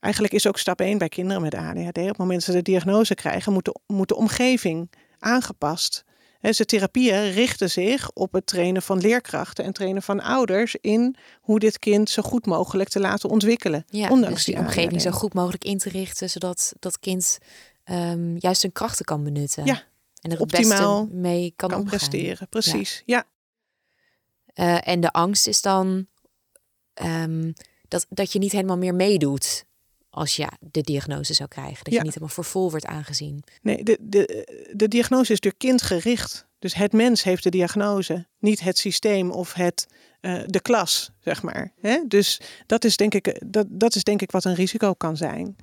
[SPEAKER 4] Eigenlijk is ook stap 1 bij kinderen met ADHD. Op het moment dat ze de diagnose krijgen, moet de, moet de omgeving aangepast. He, de therapieën richten zich op het trainen van leerkrachten en trainen van ouders in hoe dit kind zo goed mogelijk te laten ontwikkelen.
[SPEAKER 3] ja.
[SPEAKER 4] ondanks
[SPEAKER 3] dus die
[SPEAKER 4] die
[SPEAKER 3] omgeving zo goed mogelijk in te richten, zodat dat kind ehm, juist zijn krachten kan benutten.
[SPEAKER 4] Ja,
[SPEAKER 3] en er het
[SPEAKER 4] optimaal
[SPEAKER 3] beste mee kan,
[SPEAKER 4] presteren. Precies. Ja.
[SPEAKER 3] Eh, en de angst is dan ehm, dat, dat je niet helemaal meer meedoet als je de diagnose zou krijgen. Dat
[SPEAKER 4] Ja.
[SPEAKER 3] je niet helemaal voor vol wordt aangezien.
[SPEAKER 4] Nee, de, de, de diagnose is door kindgericht. Dus het mens heeft de diagnose, niet het systeem of het, eh, de klas, zeg maar. Hè? Dus dat is, denk ik, dat, dat is denk ik wat een risico kan zijn.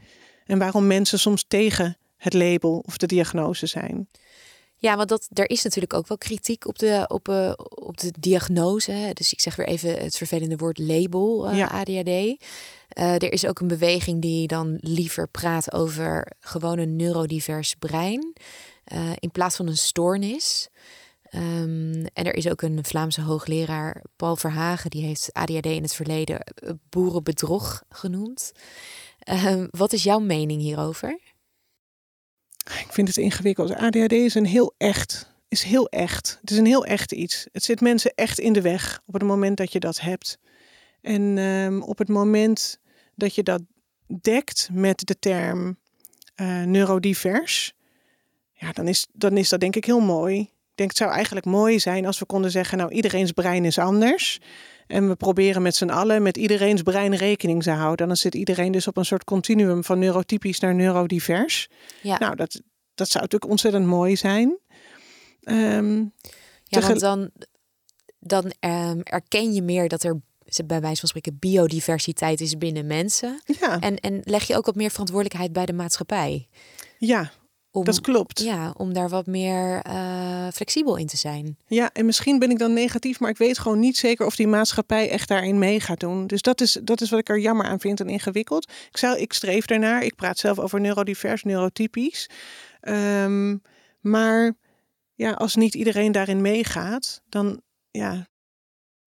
[SPEAKER 4] En waarom mensen soms tegen het label of de diagnose zijn.
[SPEAKER 3] Ja, want dat, er is natuurlijk ook wel kritiek op de, op, uh, op de diagnose. Dus ik zeg weer even het vervelende woord label uh,
[SPEAKER 4] Ja.
[SPEAKER 3] ADHD. Eh, er is ook een beweging die dan liever praat over gewoon een neurodivers brein eh, in plaats van een stoornis. Ehm, en er is ook een Vlaamse hoogleraar, Paul Verhagen, die heeft ADHD in het verleden eh, boerenbedrog genoemd. Ehm, wat is jouw mening hierover?
[SPEAKER 4] Ik vind het ingewikkeld. ADHD is een heel echt. Is heel echt. Het is een heel echt iets. Het zit mensen echt in de weg op het moment dat je dat hebt. En ehm, op het moment dat je dat dekt met de term eh, neurodivers, ja, dan is, dan is dat denk ik heel mooi. Ik denk het zou eigenlijk mooi zijn als we konden zeggen, nou iedereen's brein is anders. En we proberen met z'n allen met iedereen's brein rekening te houden. Dan zit iedereen dus op een soort continuum van neurotypisch naar neurodivers.
[SPEAKER 3] Ja,
[SPEAKER 4] Nou, dat, dat zou natuurlijk ontzettend mooi zijn. Ehm,
[SPEAKER 3] ja want dan, dan ehm, erken je meer dat er bij wijze van spreken biodiversiteit is binnen mensen.
[SPEAKER 4] ja,
[SPEAKER 3] En, en leg je ook wat meer verantwoordelijkheid bij de maatschappij.
[SPEAKER 4] ja,
[SPEAKER 3] Om,
[SPEAKER 4] dat klopt. Ja.
[SPEAKER 3] Ja, om daar wat meer eh, flexibel in te zijn.
[SPEAKER 4] en misschien ben ik dan negatief, maar ik weet gewoon niet zeker of die maatschappij echt daarin mee gaat doen. Dus dat is, dat is wat ik er jammer aan vind en ingewikkeld. Ik, zou, ik streef daarnaar. Ik praat zelf over neurodivers, neurotypisch. Ehm, maar ja, als niet iedereen daarin meegaat, dan, ja,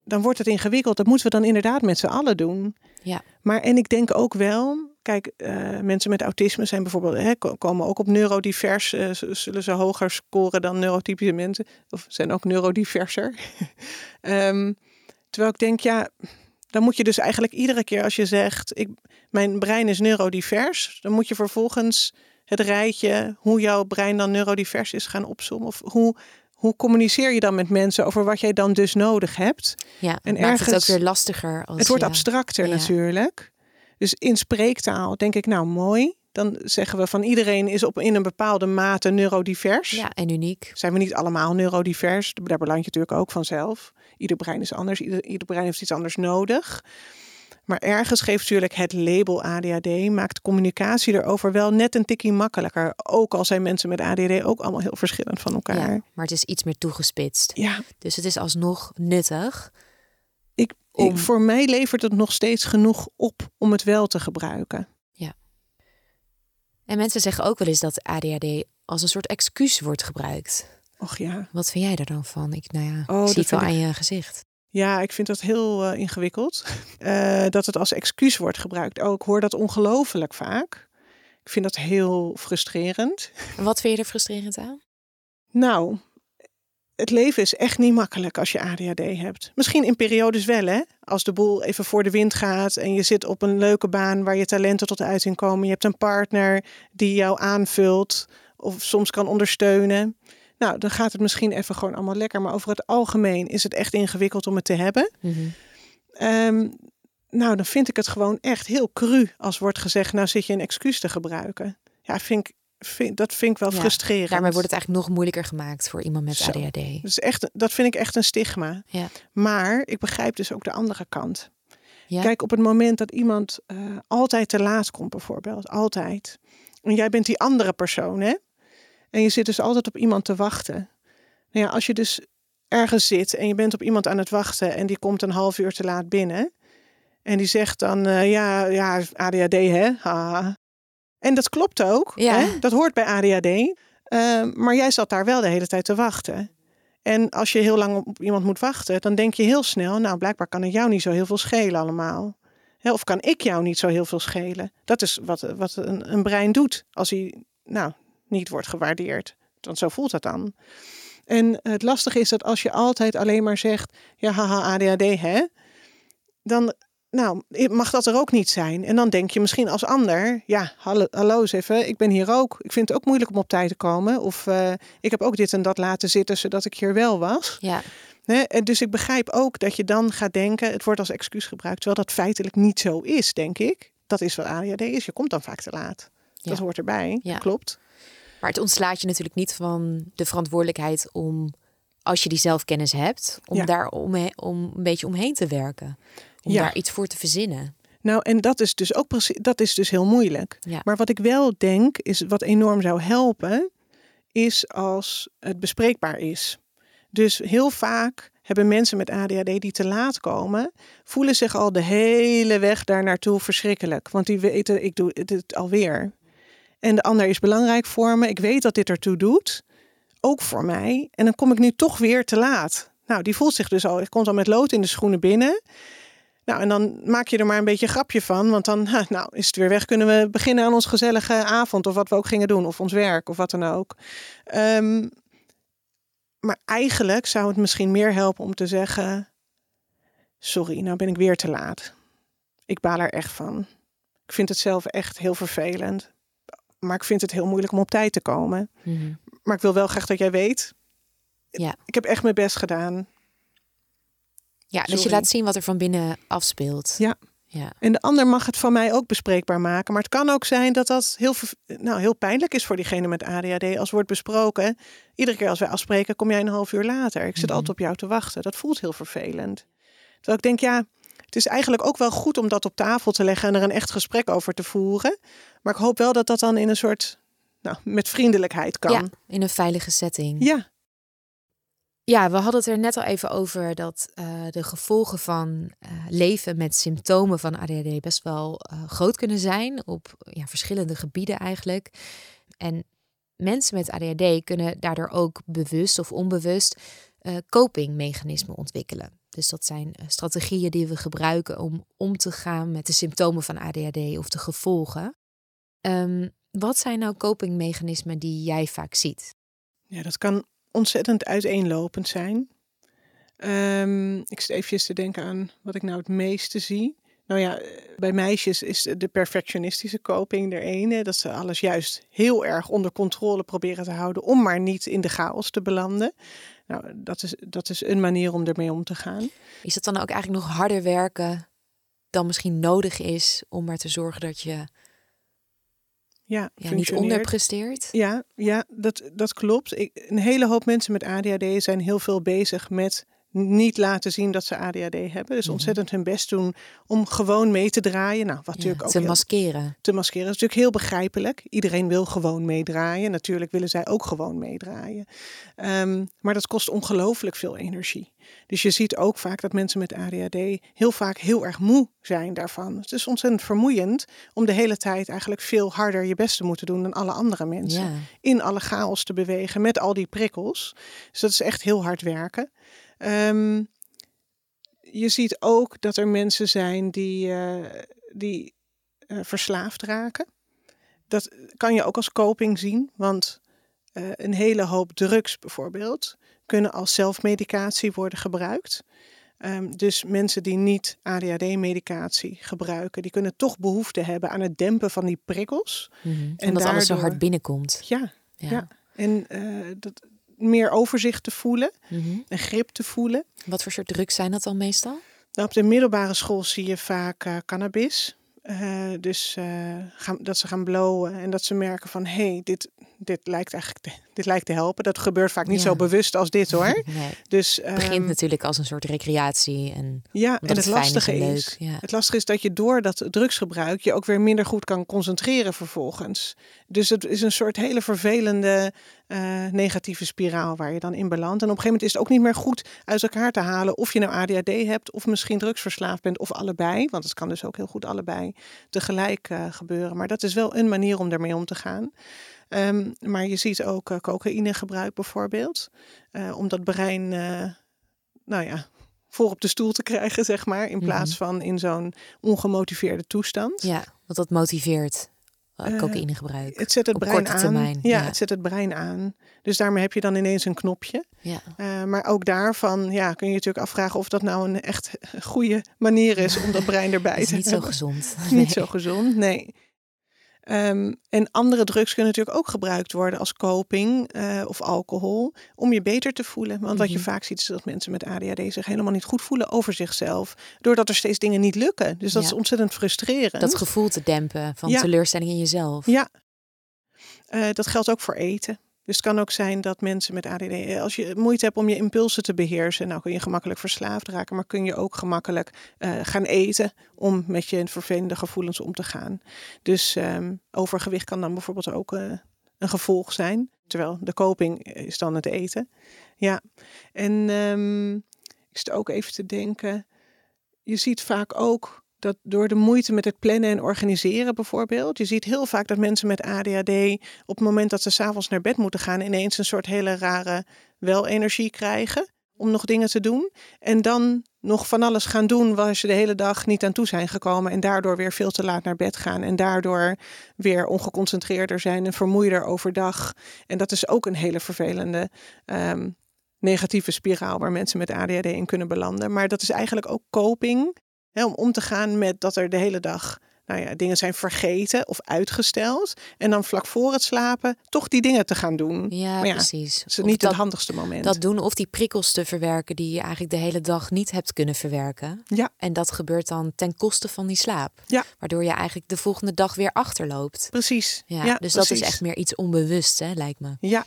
[SPEAKER 4] dan wordt het ingewikkeld. Dat moeten we dan inderdaad met z'n allen doen.
[SPEAKER 3] Ja.
[SPEAKER 4] Maar en ik denk ook wel, kijk, eh, mensen met autisme zijn bijvoorbeeld, hè, ko- komen ook op neurodivers, z- zullen ze hoger scoren dan neurotypische mensen, of zijn ook neurodiverser. [LAUGHS] Ehm, terwijl ik denk, ja, dan moet je dus eigenlijk iedere keer als je zegt, ik, mijn brein is neurodivers, dan moet je vervolgens het rijtje hoe jouw brein dan neurodivers is gaan opzommen. Of hoe, hoe communiceer je dan met mensen over wat jij dan dus nodig hebt?
[SPEAKER 3] Ja,
[SPEAKER 4] En
[SPEAKER 3] en maakt het ook
[SPEAKER 4] ergens-
[SPEAKER 3] weer lastiger. Als
[SPEAKER 4] Het wordt abstracter
[SPEAKER 3] ja.
[SPEAKER 4] natuurlijk. Dus in spreektaal denk ik, nou mooi. Dan zeggen we van iedereen is op in een bepaalde mate neurodivers.
[SPEAKER 3] Ja, en uniek.
[SPEAKER 4] Zijn we niet allemaal neurodivers? Daar beland je natuurlijk ook vanzelf. Ieder brein is anders. Ieder, ieder brein heeft iets anders nodig. Maar ergens geeft natuurlijk het label ADHD, maakt communicatie erover wel net een tikkie makkelijker. Ook al zijn mensen met ADHD ook allemaal heel verschillend van elkaar.
[SPEAKER 3] Ja, maar het is iets meer toegespitst.
[SPEAKER 4] Ja,
[SPEAKER 3] Dus het is alsnog nuttig.
[SPEAKER 4] Ik, voor mij levert het nog steeds genoeg op om het wel te gebruiken.
[SPEAKER 3] En mensen zeggen ook wel eens dat ADHD als een soort excuus wordt gebruikt.
[SPEAKER 4] Och ja.
[SPEAKER 3] Wat vind jij daar dan van? Ik, nou ja,
[SPEAKER 4] Oh,
[SPEAKER 3] ik zie het wel aan je gezicht.
[SPEAKER 4] Ja, ik vind dat heel eh, ingewikkeld. [LAUGHS] Eh, dat het als excuus wordt gebruikt. Oh, ik hoor dat ongelooflijk vaak. Ik vind dat heel frustrerend.
[SPEAKER 3] En wat vind je er frustrerend aan?
[SPEAKER 4] Nou, het leven is echt niet makkelijk als je ADHD hebt. Misschien in periodes wel, hè? Als de boel even voor de wind gaat en je zit op een leuke baan waar je talenten tot uiting komen. Je hebt een partner die jou aanvult of soms kan ondersteunen. Nou, dan gaat het misschien even gewoon allemaal lekker. Maar over het algemeen is het echt ingewikkeld om het te hebben.
[SPEAKER 3] Mhm.
[SPEAKER 4] Ehm, nou, dan vind ik het gewoon echt heel cru als wordt gezegd, nou zit je een excuus te gebruiken. Ja, vind ik, vind, dat vind ik wel
[SPEAKER 3] Ja,
[SPEAKER 4] frustrerend.
[SPEAKER 3] Daarmee wordt het eigenlijk nog moeilijker gemaakt voor iemand met
[SPEAKER 4] Zo.
[SPEAKER 3] ADHD.
[SPEAKER 4] Dat, is echt, dat vind ik echt een stigma.
[SPEAKER 3] Ja.
[SPEAKER 4] Maar ik begrijp dus ook de andere kant.
[SPEAKER 3] Ja.
[SPEAKER 4] Kijk, op het moment dat iemand eh, altijd te laat komt, bijvoorbeeld, altijd. En jij bent die andere persoon, hè? En je zit dus altijd op iemand te wachten. Nou ja, als je dus ergens zit en je bent op iemand aan het wachten en die komt een half uur te laat binnen. En die zegt dan, eh, ja, ja, ADHD, hè? Haha. En dat klopt ook.
[SPEAKER 3] Ja.
[SPEAKER 4] Hè? Dat hoort bij ADHD. Ehm, maar jij zat daar wel de hele tijd te wachten. En als je heel lang op iemand moet wachten, dan denk je heel snel, nou blijkbaar kan het jou niet zo heel veel schelen allemaal. Hè, of kan ik jou niet zo heel veel schelen? Dat is wat, wat een, een brein doet als hij nou, niet wordt gewaardeerd. Want zo voelt dat dan. En het lastige is dat als je altijd alleen maar zegt, ja haha ADHD hè, dan nou, mag dat er ook niet zijn. En dan denk je misschien als ander, ja, hallo, hallo eens even, ik ben hier ook. Ik vind het ook moeilijk om op tijd te komen. Of eh, ik heb ook dit en dat laten zitten, zodat ik hier wel was.
[SPEAKER 3] Ja?
[SPEAKER 4] En dus ik begrijp ook dat je dan gaat denken, het wordt als excuus gebruikt, terwijl dat feitelijk niet zo is, denk ik. Dat is wat ADHD is. Je komt dan vaak te laat. Dat hoort erbij.
[SPEAKER 3] Ja.
[SPEAKER 4] Klopt.
[SPEAKER 3] maar het ontslaat je natuurlijk niet van de verantwoordelijkheid om, als je die zelfkennis hebt, om
[SPEAKER 4] Ja.
[SPEAKER 3] daar omhe- om een beetje omheen te werken. Om
[SPEAKER 4] Ja.
[SPEAKER 3] daar iets voor te verzinnen.
[SPEAKER 4] Nou, en dat is dus ook precies, dat is dus heel moeilijk.
[SPEAKER 3] Ja.
[SPEAKER 4] Maar wat ik wel denk, is wat enorm zou helpen, is als het bespreekbaar is. Dus heel vaak hebben mensen met ADHD die te laat komen, voelen zich al de hele weg daar naartoe verschrikkelijk. Want die weten, ik doe het alweer. En de ander is belangrijk voor me. Ik weet dat dit ertoe doet. Ook voor mij. En dan kom ik nu toch weer te laat. Nou, die voelt zich dus al. Ik komt al met lood in de schoenen binnen. Nou, en dan maak je er maar een beetje een grapje van. Want dan nou, is het weer weg. Kunnen we beginnen aan ons gezellige avond. Of wat we ook gingen doen. Of ons werk. Of wat dan ook. Um, maar eigenlijk zou het misschien meer helpen om te zeggen: Sorry, nou ben ik weer te laat. Ik baal er echt van. Ik vind het zelf echt heel vervelend. Maar ik vind het heel moeilijk om op tijd te komen. Mhm. Maar ik wil wel graag dat jij weet. Ja. Ik heb echt mijn best gedaan.
[SPEAKER 3] Ja, dus je laat zien wat er van binnen afspeelt.
[SPEAKER 4] Ja. Ja. En de ander mag het van mij ook bespreekbaar maken. Maar het kan ook zijn dat dat heel, nou, heel pijnlijk is voor diegene met ADHD. Als wordt besproken, iedere keer als wij afspreken, kom jij een half uur later. Ik zit mhm. altijd op jou te wachten. Dat voelt heel vervelend. Terwijl ik denk, ja, het is eigenlijk ook wel goed om dat op tafel te leggen en er een echt gesprek over te voeren. Maar ik hoop wel dat dat dan in een soort, nou, met vriendelijkheid kan. Ja,
[SPEAKER 3] in een veilige setting.
[SPEAKER 4] Ja,
[SPEAKER 3] ja, we hadden het er net al even over dat uh, de gevolgen van uh, leven met symptomen van ADHD best wel uh, groot kunnen zijn op ja, verschillende gebieden eigenlijk. En mensen met ADHD kunnen daardoor ook bewust of onbewust copingmechanismen ontwikkelen. Dus dat zijn strategieën die we gebruiken om om te gaan met de symptomen van ADHD of de gevolgen. Um, wat zijn nou copingmechanismen die jij vaak ziet?
[SPEAKER 4] Ja, dat kan ontzettend uiteenlopend zijn. Um, ik zit even te denken aan wat ik nou het meeste zie. Nou ja, bij meisjes is de perfectionistische coping er ene. Dat ze alles juist heel erg onder controle proberen te houden om maar niet in de chaos te belanden. Nou, dat is, dat is een manier om ermee om te gaan.
[SPEAKER 3] Is het dan ook eigenlijk nog harder werken dan misschien nodig is om maar te zorgen dat je ja, ja niet onderpresteert.
[SPEAKER 4] Ja, ja dat, dat klopt. Ik, een hele hoop mensen met ADHD zijn heel veel bezig met niet laten zien dat ze ADHD hebben. Dus mhm. ontzettend hun best doen om gewoon mee te draaien. Nou, wat natuurlijk ook
[SPEAKER 3] te maskeren.
[SPEAKER 4] Te maskeren. Dat is natuurlijk heel begrijpelijk. Iedereen wil gewoon meedraaien. Natuurlijk willen zij ook gewoon meedraaien. Ehm, maar dat kost ongelooflijk veel energie. Dus je ziet ook vaak dat mensen met ADHD heel vaak heel erg moe zijn daarvan. Het is ontzettend vermoeiend om de hele tijd eigenlijk veel harder je best te moeten doen dan alle andere mensen. In alle chaos te bewegen met al die prikkels. Dus dat is echt heel hard werken. Ehm, je ziet ook dat er mensen zijn die, uh, die uh, verslaafd raken. Dat kan je ook als coping zien, want uh, een hele hoop drugs bijvoorbeeld kunnen als zelfmedicatie worden gebruikt. Um, dus mensen die niet ADHD-medicatie gebruiken, die kunnen toch behoefte hebben aan het dempen van die prikkels.
[SPEAKER 3] Mm -hmm. En dat alles zo hard binnenkomt.
[SPEAKER 4] Ja, ja. ja. En dat, meer overzicht te voelen mm en grip te voelen.
[SPEAKER 3] Wat voor soort drugs zijn dat dan meestal?
[SPEAKER 4] Nou, op de middelbare school zie je vaak uh, cannabis. Uh, dus uh, gaan, dat ze gaan blowen en dat ze merken van hé, hey, dit, dit lijkt eigenlijk te, dit lijkt te helpen. Dat gebeurt vaak niet zo bewust als dit hoor. [LAUGHS]
[SPEAKER 3] Nee. Dus, het begint ehm, natuurlijk als een soort recreatie. En
[SPEAKER 4] ja, en het, het lastige is, ja. het lastige is dat je door dat drugsgebruik je ook weer minder goed kan concentreren vervolgens. Dus het is een soort hele vervelende uh, negatieve spiraal waar je dan in belandt. En op een gegeven moment is het ook niet meer goed uit elkaar te halen of je nou ADHD hebt of misschien drugsverslaafd bent of allebei. Want het kan dus ook heel goed allebei tegelijk uh, gebeuren. Maar dat is wel een manier om daarmee om te gaan. Um, maar je ziet ook uh, cocaïnegebruik bijvoorbeeld. Uh, om dat brein, uh, nou ja, voor op de stoel te krijgen, zeg maar. In plaats mhm. van in zo'n ongemotiveerde toestand.
[SPEAKER 3] Ja, want dat motiveert cocaïnegebruik.
[SPEAKER 4] Het zet het brein aan. Termijn, ja, het zet het brein aan. Dus daarmee heb je dan ineens een knopje. Ja. maar ook daarvan ja, kun je natuurlijk afvragen of dat nou een echt goede manier is om dat brein erbij te hebben.
[SPEAKER 3] Niet zo gezond. [LAUGHS]
[SPEAKER 4] Niet zo gezond, nee. Um, en andere drugs kunnen natuurlijk ook gebruikt worden als coping uh, of alcohol om je beter te voelen. Want wat je mhm. vaak ziet is dat mensen met ADHD zich helemaal niet goed voelen over zichzelf, doordat er steeds dingen niet lukken. Dus dat is ontzettend frustrerend.
[SPEAKER 3] Dat gevoel te dempen van teleurstelling in jezelf.
[SPEAKER 4] Ja, uh, dat geldt ook voor eten. Dus het kan ook zijn dat mensen met ADD, eh, als je moeite hebt om je impulsen te beheersen, nou kun je gemakkelijk verslaafd raken, maar kun je ook gemakkelijk uh, gaan eten om met je vervelende gevoelens om te gaan. Dus um, overgewicht kan dan bijvoorbeeld ook uh, een gevolg zijn. Terwijl de coping is dan het eten. Ja, en um, ik zit ook even te denken. Je ziet vaak ook dat door de moeite met het plannen en organiseren bijvoorbeeld. Je ziet heel vaak dat mensen met ADHD op het moment dat ze s'avonds naar bed moeten gaan ineens een soort hele rare wel energie krijgen om nog dingen te doen. En dan nog van alles gaan doen waar ze de hele dag niet aan toe zijn gekomen. En daardoor weer veel te laat naar bed gaan. En daardoor weer ongeconcentreerder zijn en vermoeider overdag. En dat is ook een hele vervelende um, negatieve spiraal waar mensen met ADHD in kunnen belanden. Maar dat is eigenlijk ook coping. Om om te gaan met dat er de hele dag nou ja, dingen zijn vergeten of uitgesteld. En dan vlak voor het slapen toch die dingen te gaan doen.
[SPEAKER 3] Ja, precies.
[SPEAKER 4] Het is niet het handigste moment.
[SPEAKER 3] Dat doen of die prikkels te verwerken die je eigenlijk de hele dag niet hebt kunnen verwerken.
[SPEAKER 4] Ja.
[SPEAKER 3] En dat gebeurt dan ten koste van die slaap.
[SPEAKER 4] Ja.
[SPEAKER 3] Waardoor je eigenlijk de volgende dag weer achterloopt.
[SPEAKER 4] Precies.
[SPEAKER 3] Ja, ja dus dat is echt meer iets onbewust, hè, lijkt me.
[SPEAKER 4] Ja,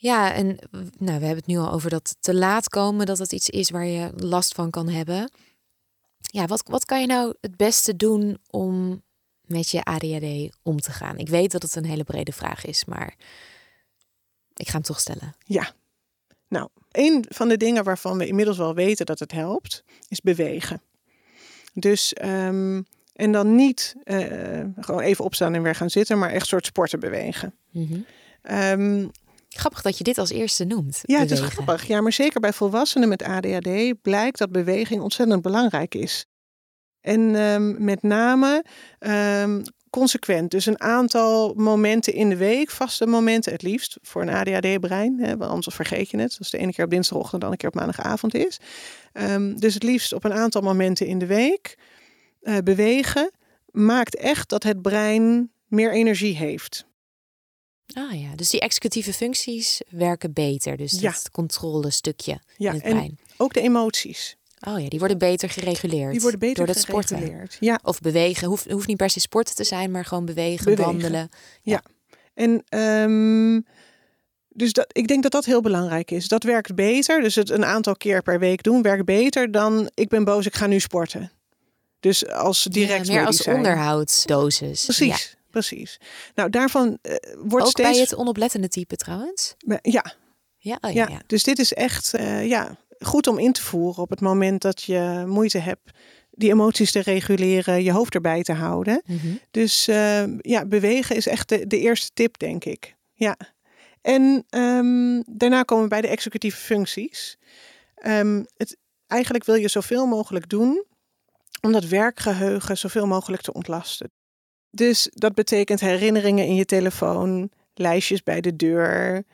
[SPEAKER 3] ja, en nou, we hebben het nu al over dat te laat komen, dat het iets is waar je last van kan hebben. Ja, wat, wat kan je nou het beste doen om met je ADHD om te gaan? Ik weet dat het een hele brede vraag is, maar ik ga hem toch stellen.
[SPEAKER 4] Ja, nou, een van de dingen waarvan we inmiddels wel weten dat het helpt, is bewegen. Dus, um, en dan niet uh, gewoon even opstaan en weer gaan zitten, maar echt soort sporten bewegen.
[SPEAKER 3] Mm -hmm. um, Grappig dat je dit als eerste noemt.
[SPEAKER 4] Ja, het is grappig. Ja, maar zeker bij volwassenen met ADHD blijkt dat beweging ontzettend belangrijk is. En um, met name um, consequent. Dus een aantal momenten in de week, vaste momenten het liefst voor een ADHD-brein. Want anders vergeet je het. Als de ene keer op dinsdagochtend, dan een keer op maandagavond is. Um, dus het liefst op een aantal momenten in de week uh, bewegen maakt echt dat het brein meer energie heeft.
[SPEAKER 3] Ah ja, dus die executieve functies werken beter. Dus ja. dat controlestukje ja, in het brein. En
[SPEAKER 4] ook de emoties.
[SPEAKER 3] Oh ja, die worden beter gereguleerd.
[SPEAKER 4] Die worden beter
[SPEAKER 3] door het
[SPEAKER 4] sporten.
[SPEAKER 3] Ja. Of bewegen. Hoeft, hoeft niet per se sporten te zijn, maar gewoon bewegen, bewegen. wandelen.
[SPEAKER 4] Ja. ja. En um, dus dat, ik denk dat dat heel belangrijk is. Dat werkt beter. Dus het een aantal keer per week doen werkt beter dan ik ben boos, ik ga nu sporten. Dus als direct
[SPEAKER 3] ja, meer als onderhoudsdosis.
[SPEAKER 4] Precies precies. Nou, daarvan uh, wordt
[SPEAKER 3] Ook
[SPEAKER 4] steeds...
[SPEAKER 3] bij het onoplettende type trouwens?
[SPEAKER 4] Ja.
[SPEAKER 3] Ja, oh, ja, ja,
[SPEAKER 4] Dus dit is echt uh, ja, goed om in te voeren op het moment dat je moeite hebt die emoties te reguleren, je hoofd erbij te houden.
[SPEAKER 3] Mm -hmm.
[SPEAKER 4] Dus uh, ja, bewegen is echt de, de, eerste tip, denk ik. Ja. En um, daarna komen we bij de executieve functies. Um, het, eigenlijk wil je zoveel mogelijk doen om dat werkgeheugen zoveel mogelijk te ontlasten. Dus dat betekent herinneringen in je telefoon, lijstjes bij de deur,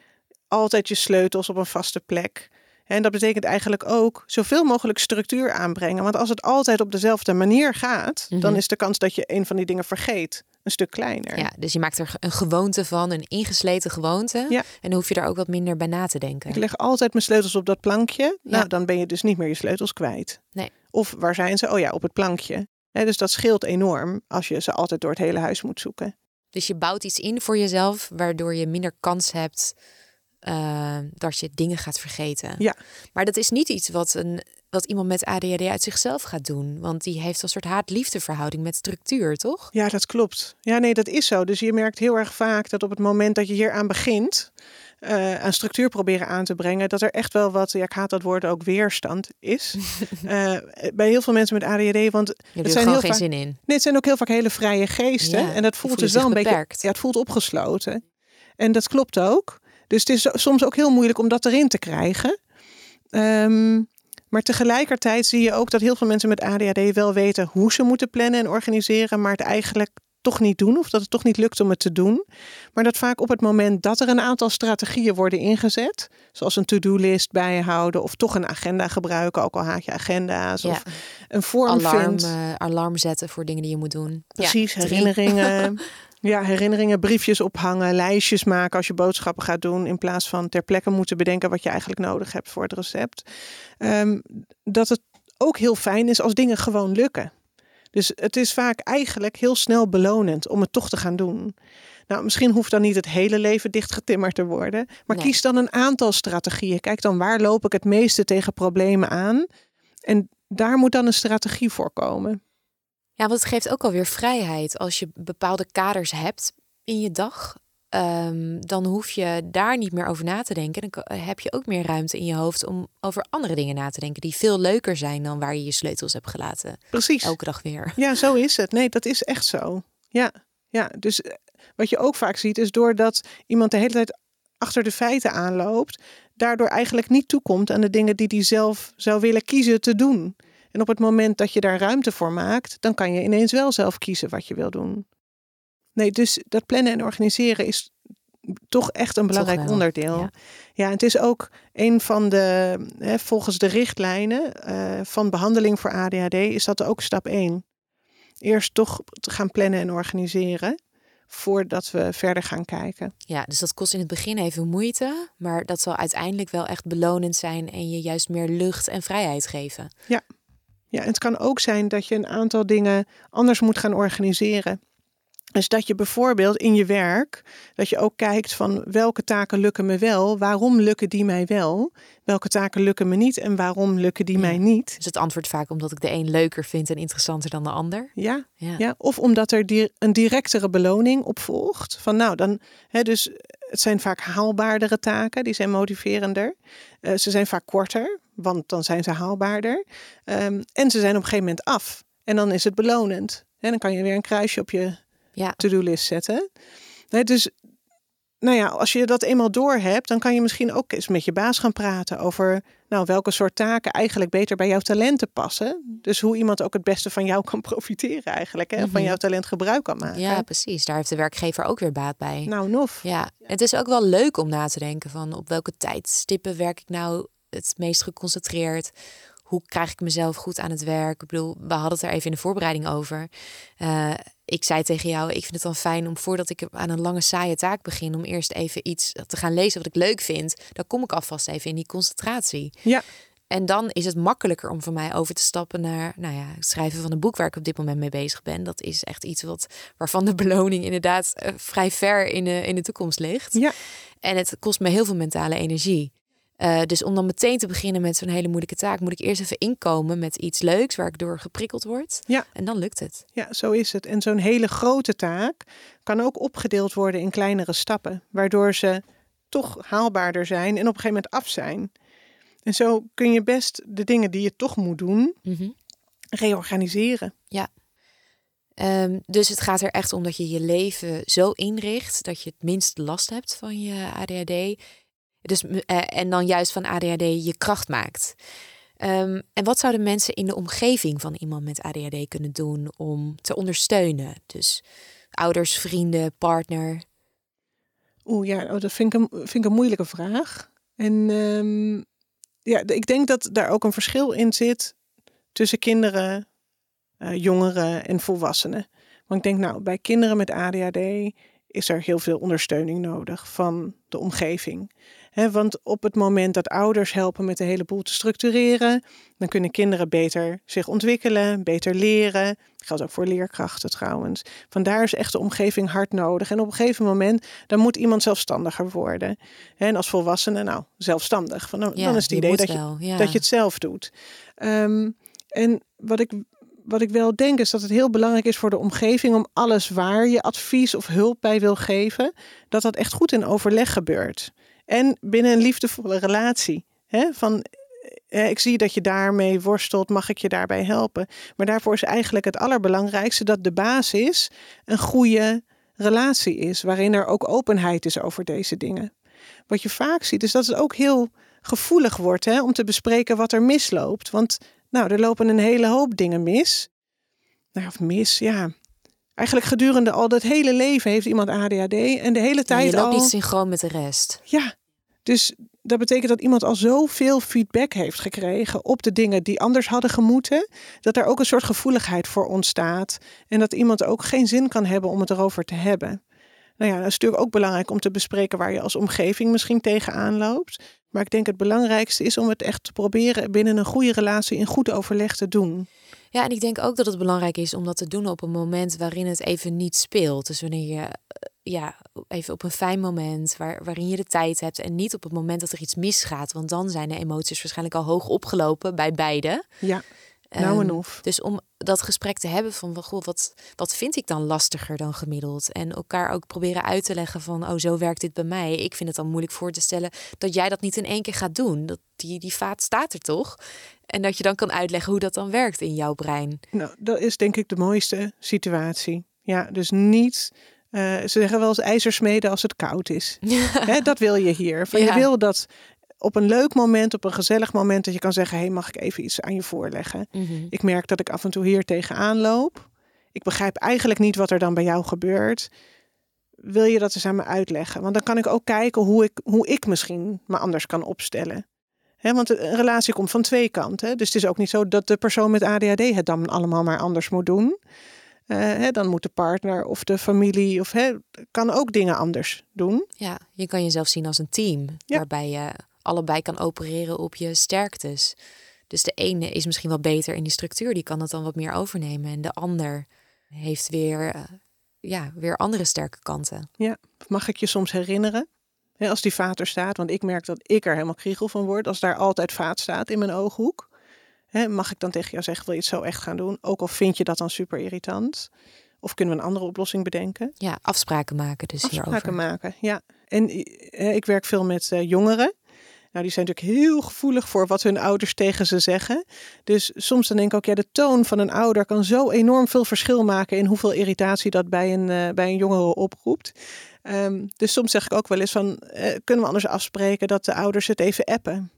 [SPEAKER 4] altijd je sleutels op een vaste plek. En dat betekent eigenlijk ook zoveel mogelijk structuur aanbrengen. Want als het altijd op dezelfde manier gaat, mm -hmm. dan is de kans dat je een van die dingen vergeet een stuk kleiner.
[SPEAKER 3] Ja, dus je maakt er een gewoonte van, een ingesleten gewoonte.
[SPEAKER 4] Ja.
[SPEAKER 3] En dan hoef je er ook wat minder bij na te denken.
[SPEAKER 4] Ik leg altijd mijn sleutels op dat plankje. Ja. Nou, dan ben je dus niet meer je sleutels kwijt.
[SPEAKER 3] Nee.
[SPEAKER 4] Of waar zijn ze? Oh ja, op het plankje dus dat scheelt enorm als je ze altijd door het hele huis moet zoeken.
[SPEAKER 3] Dus je bouwt iets in voor jezelf, waardoor je minder kans hebt uh, dat je dingen gaat vergeten.
[SPEAKER 4] Ja.
[SPEAKER 3] Maar dat is niet iets wat, een, wat iemand met ADHD uit zichzelf gaat doen. Want die heeft een soort haat-liefdeverhouding met structuur, toch?
[SPEAKER 4] Ja, dat klopt. Ja, nee, dat is zo. Dus je merkt heel erg vaak dat op het moment dat je hier aan begint, uh, aan structuur proberen aan te brengen, dat er echt wel wat, ja, ik haat dat woord ook, weerstand is. uh, [LAUGHS] bij heel veel mensen met ADHD, want
[SPEAKER 3] ja, het zijn heel geen vaak, zin in.
[SPEAKER 4] Nee, het zijn ook heel vaak hele vrije geesten. Ja, en dat voelt dus wel een
[SPEAKER 3] beperkt.
[SPEAKER 4] beetje, ja, het voelt opgesloten. En dat klopt ook. Dus het is soms ook heel moeilijk om dat erin te krijgen. Um, maar tegelijkertijd zie je ook dat heel veel mensen met ADHD wel weten hoe ze moeten plannen en organiseren, maar het eigenlijk toch niet doen of dat het toch niet lukt om het te doen. Maar dat vaak op het moment dat er een aantal strategieën worden ingezet, zoals een to-do-list bijhouden of toch een agenda gebruiken, ook al haat je agenda's ja. of een vorm
[SPEAKER 3] alarm,
[SPEAKER 4] vindt.
[SPEAKER 3] Uh, alarm zetten voor dingen die je moet doen.
[SPEAKER 4] Precies,
[SPEAKER 3] ja,
[SPEAKER 4] herinneringen. [LAUGHS] Ja, herinneringen, briefjes ophangen, lijstjes maken als je boodschappen gaat doen. In plaats van ter plekke moeten bedenken wat je eigenlijk nodig hebt voor het recept. Um, dat het ook heel fijn is als dingen gewoon lukken. Dus het is vaak eigenlijk heel snel belonend om het toch te gaan doen. Nou, misschien hoeft dan niet het hele leven dichtgetimmerd te worden. Maar nee. kies dan een aantal strategieën. Kijk dan waar loop ik het meeste tegen problemen aan. En daar moet dan een strategie voor komen.
[SPEAKER 3] Ja, want het geeft ook alweer vrijheid als je bepaalde kaders hebt in je dag. Ehm, dan hoef je daar niet meer over na te denken. Dan heb je ook meer ruimte in je hoofd om over andere dingen na te denken die veel leuker zijn dan waar je je sleutels hebt gelaten.
[SPEAKER 4] Precies.
[SPEAKER 3] Elke dag weer.
[SPEAKER 4] Ja, zo is het. Nee, dat is echt zo. Ja, ja. Dus eh, wat je ook vaak ziet is doordat iemand de hele tijd achter de feiten aanloopt, daardoor eigenlijk niet toekomt aan de dingen die hij zelf zou willen kiezen te doen. En op het moment dat je daar ruimte voor maakt, dan kan je ineens wel zelf kiezen wat je wil doen. Nee, dus dat plannen en organiseren is toch echt een belangrijk onderdeel. Ja. ja, het is ook een van de, hè, volgens de richtlijnen uh, van behandeling voor ADHD, is dat ook stap 1. Eerst toch te gaan plannen en organiseren voordat we verder gaan kijken.
[SPEAKER 3] Ja, dus dat kost in het begin even moeite, maar dat zal uiteindelijk wel echt belonend zijn en je juist meer lucht en vrijheid geven.
[SPEAKER 4] Ja, ja het kan ook zijn dat je een aantal dingen anders moet gaan organiseren. Dus dat je bijvoorbeeld in je werk, dat je ook kijkt van welke taken lukken me wel, waarom lukken die mij wel, welke taken lukken me niet en waarom lukken die mij niet.
[SPEAKER 3] Dus het antwoord vaak omdat ik de een leuker vind en interessanter dan de ander.
[SPEAKER 4] Ja, ja. ja. of omdat er een directere beloning op volgt. Van nou, dan, hè, dus het zijn vaak haalbaardere taken, die zijn motiverender. Uh, ze zijn vaak korter, want dan zijn ze haalbaarder. Um, en ze zijn op een gegeven moment af. En dan is het belonend. En dan kan je weer een kruisje op je ja. to-do-list zetten. Nee, dus nou ja, als je dat eenmaal door hebt, dan kan je misschien ook eens met je baas gaan praten over nou, welke soort taken eigenlijk beter bij jouw talenten passen. Dus hoe iemand ook het beste van jou kan [LAUGHS] profiteren eigenlijk. Hè? Van mhm. jouw talent gebruik kan maken.
[SPEAKER 3] Ja, precies. Daar heeft de werkgever ook weer baat bij.
[SPEAKER 4] Nou, nof.
[SPEAKER 3] Ja, het is ook wel leuk om na te denken van op welke tijdstippen werk ik nou het meest geconcentreerd hoe krijg ik mezelf goed aan het werk? Ik bedoel, we hadden het er even in de voorbereiding over. Uh, ik zei tegen jou, ik vind het dan fijn om voordat ik aan een lange saaie taak begin, om eerst even iets te gaan lezen wat ik leuk vind. Dan kom ik alvast even in die concentratie.
[SPEAKER 4] Ja.
[SPEAKER 3] En dan is het makkelijker om voor mij over te stappen naar nou ja, het schrijven van een boek waar ik op dit moment mee bezig ben. Dat is echt iets wat, waarvan de beloning inderdaad uh, vrij ver in de, in de toekomst ligt.
[SPEAKER 4] Ja.
[SPEAKER 3] En het kost me heel veel mentale energie. Uh, dus om dan meteen te beginnen met zo'n hele moeilijke taak, moet ik eerst even inkomen met iets leuks waar ik door geprikkeld word.
[SPEAKER 4] Ja.
[SPEAKER 3] En dan lukt het.
[SPEAKER 4] Ja, zo is het. En zo'n hele grote taak kan ook opgedeeld worden in kleinere stappen, waardoor ze toch haalbaarder zijn en op een gegeven moment af zijn. En zo kun je best de dingen die je toch moet doen, mm reorganiseren.
[SPEAKER 3] Ja. Um, dus het gaat er echt om dat je je leven zo inricht dat je het minst last hebt van je ADHD dus, uh, en dan juist van ADHD je kracht maakt. Um, en wat zouden mensen in de omgeving van iemand met ADHD kunnen doen om te ondersteunen? Dus ouders, vrienden, partner.
[SPEAKER 4] Oeh ja, oh, dat vind ik, een, vind ik een moeilijke vraag. En um, ja, ik denk dat daar ook een verschil in zit tussen kinderen, uh, jongeren en volwassenen. Want ik denk, nou, bij kinderen met ADHD is er heel veel ondersteuning nodig van de omgeving want op het moment dat ouders helpen met de hele boel te structureren, dan kunnen kinderen beter zich ontwikkelen, beter leren. Dat geldt ook voor leerkrachten trouwens. Vandaar is echt de omgeving hard nodig. En op een gegeven moment, dan moet iemand zelfstandiger worden. En als volwassene, nou, zelfstandig. Van, dan, dan is het idee dat je, dat je het zelf doet. Ehm, en wat ik wat ik wel denk is dat het heel belangrijk is voor de omgeving om alles waar je advies of hulp bij wil geven, dat dat echt goed in overleg gebeurt. En binnen een liefdevolle relatie. Hè? Van, eh, ik zie dat je daarmee worstelt, mag ik je daarbij helpen? Maar daarvoor is eigenlijk het allerbelangrijkste dat de basis een goede relatie is, waarin er ook openheid is over deze dingen. Wat je vaak ziet, is dat het ook heel gevoelig wordt hè, om te bespreken wat er misloopt. Want nou, er lopen een hele hoop dingen mis. Nou, of mis, ja. Eigenlijk gedurende al dat hele leven heeft iemand ADHD en de hele tijd
[SPEAKER 3] je loopt
[SPEAKER 4] al...
[SPEAKER 3] niet synchroon met de rest.
[SPEAKER 4] Ja, dus dat betekent dat iemand al zoveel feedback heeft gekregen op de dingen die anders hadden gemoeten, dat er ook een soort gevoeligheid voor ontstaat en dat iemand ook geen zin kan hebben om het erover te hebben. Nou ja, dat is natuurlijk ook belangrijk om te bespreken waar je als omgeving misschien tegenaan loopt. Maar ik denk het belangrijkste is om het echt te proberen binnen een goede relatie in goed overleg te doen.
[SPEAKER 3] Ja, en ik denk ook dat het belangrijk is om dat te doen op een moment waarin het even niet speelt. Dus wanneer je eh, ja, even op een fijn moment waar, waarin je de tijd hebt en niet op het moment dat er iets misgaat. Want dan zijn de emoties waarschijnlijk al hoog opgelopen bij beide.
[SPEAKER 4] Ja. Nou en
[SPEAKER 3] Ehm,
[SPEAKER 4] of.
[SPEAKER 3] Dus om dat gesprek te hebben van, goh, wat, wat vind ik dan lastiger dan gemiddeld? En elkaar ook proberen uit te leggen van, oh, zo werkt dit bij mij. Ik vind het dan moeilijk voor te stellen dat jij dat niet in één keer gaat doen. Dat die, die vaat staat er toch? En dat je dan kan uitleggen hoe dat dan werkt in jouw brein.
[SPEAKER 4] Nou, dat is denk ik de mooiste situatie. Ja, dus niet. eh, ze zeggen wel eens ijzersmeden als het koud is. [LAUGHS] Hè, dat wil je hier. Van,
[SPEAKER 3] Ja.
[SPEAKER 4] Je wil dat op een leuk moment, op een gezellig moment, dat je kan zeggen: hey, mag ik even iets aan je voorleggen?
[SPEAKER 3] Mhm.
[SPEAKER 4] Ik merk dat ik af en toe hier tegenaan loop. Ik begrijp eigenlijk niet wat er dan bij jou gebeurt. Wil je dat eens aan me uitleggen? Want dan kan ik ook kijken hoe ik, hoe ik misschien me anders kan opstellen. Want een relatie komt van twee kanten. Dus het is ook niet zo dat de persoon met ADHD het dan allemaal maar anders moet doen. Eh, dan moet de partner of de familie of kan ook dingen anders doen.
[SPEAKER 3] Ja, je kan jezelf zien als een team.
[SPEAKER 4] Ja.
[SPEAKER 3] Waarbij je allebei kan opereren op je sterktes. Dus de ene is misschien wel beter in die structuur. Die kan het dan wat meer overnemen. En de ander heeft weer, eh, ja, weer andere sterke kanten.
[SPEAKER 4] Ja, mag ik je soms herinneren? Als die vaat er staat, want ik merk dat ik er helemaal kriegel van word. Als daar altijd vaat staat in mijn ooghoek. Hè, mag ik dan tegen jou zeggen, wil je het zo echt gaan doen? Ook al vind je dat dan super irritant. Of kunnen we een andere oplossing bedenken?
[SPEAKER 3] Ja, afspraken maken dus
[SPEAKER 4] Afspraken
[SPEAKER 3] hierover.
[SPEAKER 4] maken, ja. En eh, ik werk veel met eh, jongeren. Nou, die zijn natuurlijk heel gevoelig voor wat hun ouders tegen ze zeggen. Dus soms dan denk ik ook, ja, de toon van een ouder kan zo enorm veel verschil maken in hoeveel irritatie dat bij een, eh, bij een jongere oproept. Ehm, dus soms zeg ik ook wel eens van, eh, kunnen we anders afspreken dat de ouders het even appen?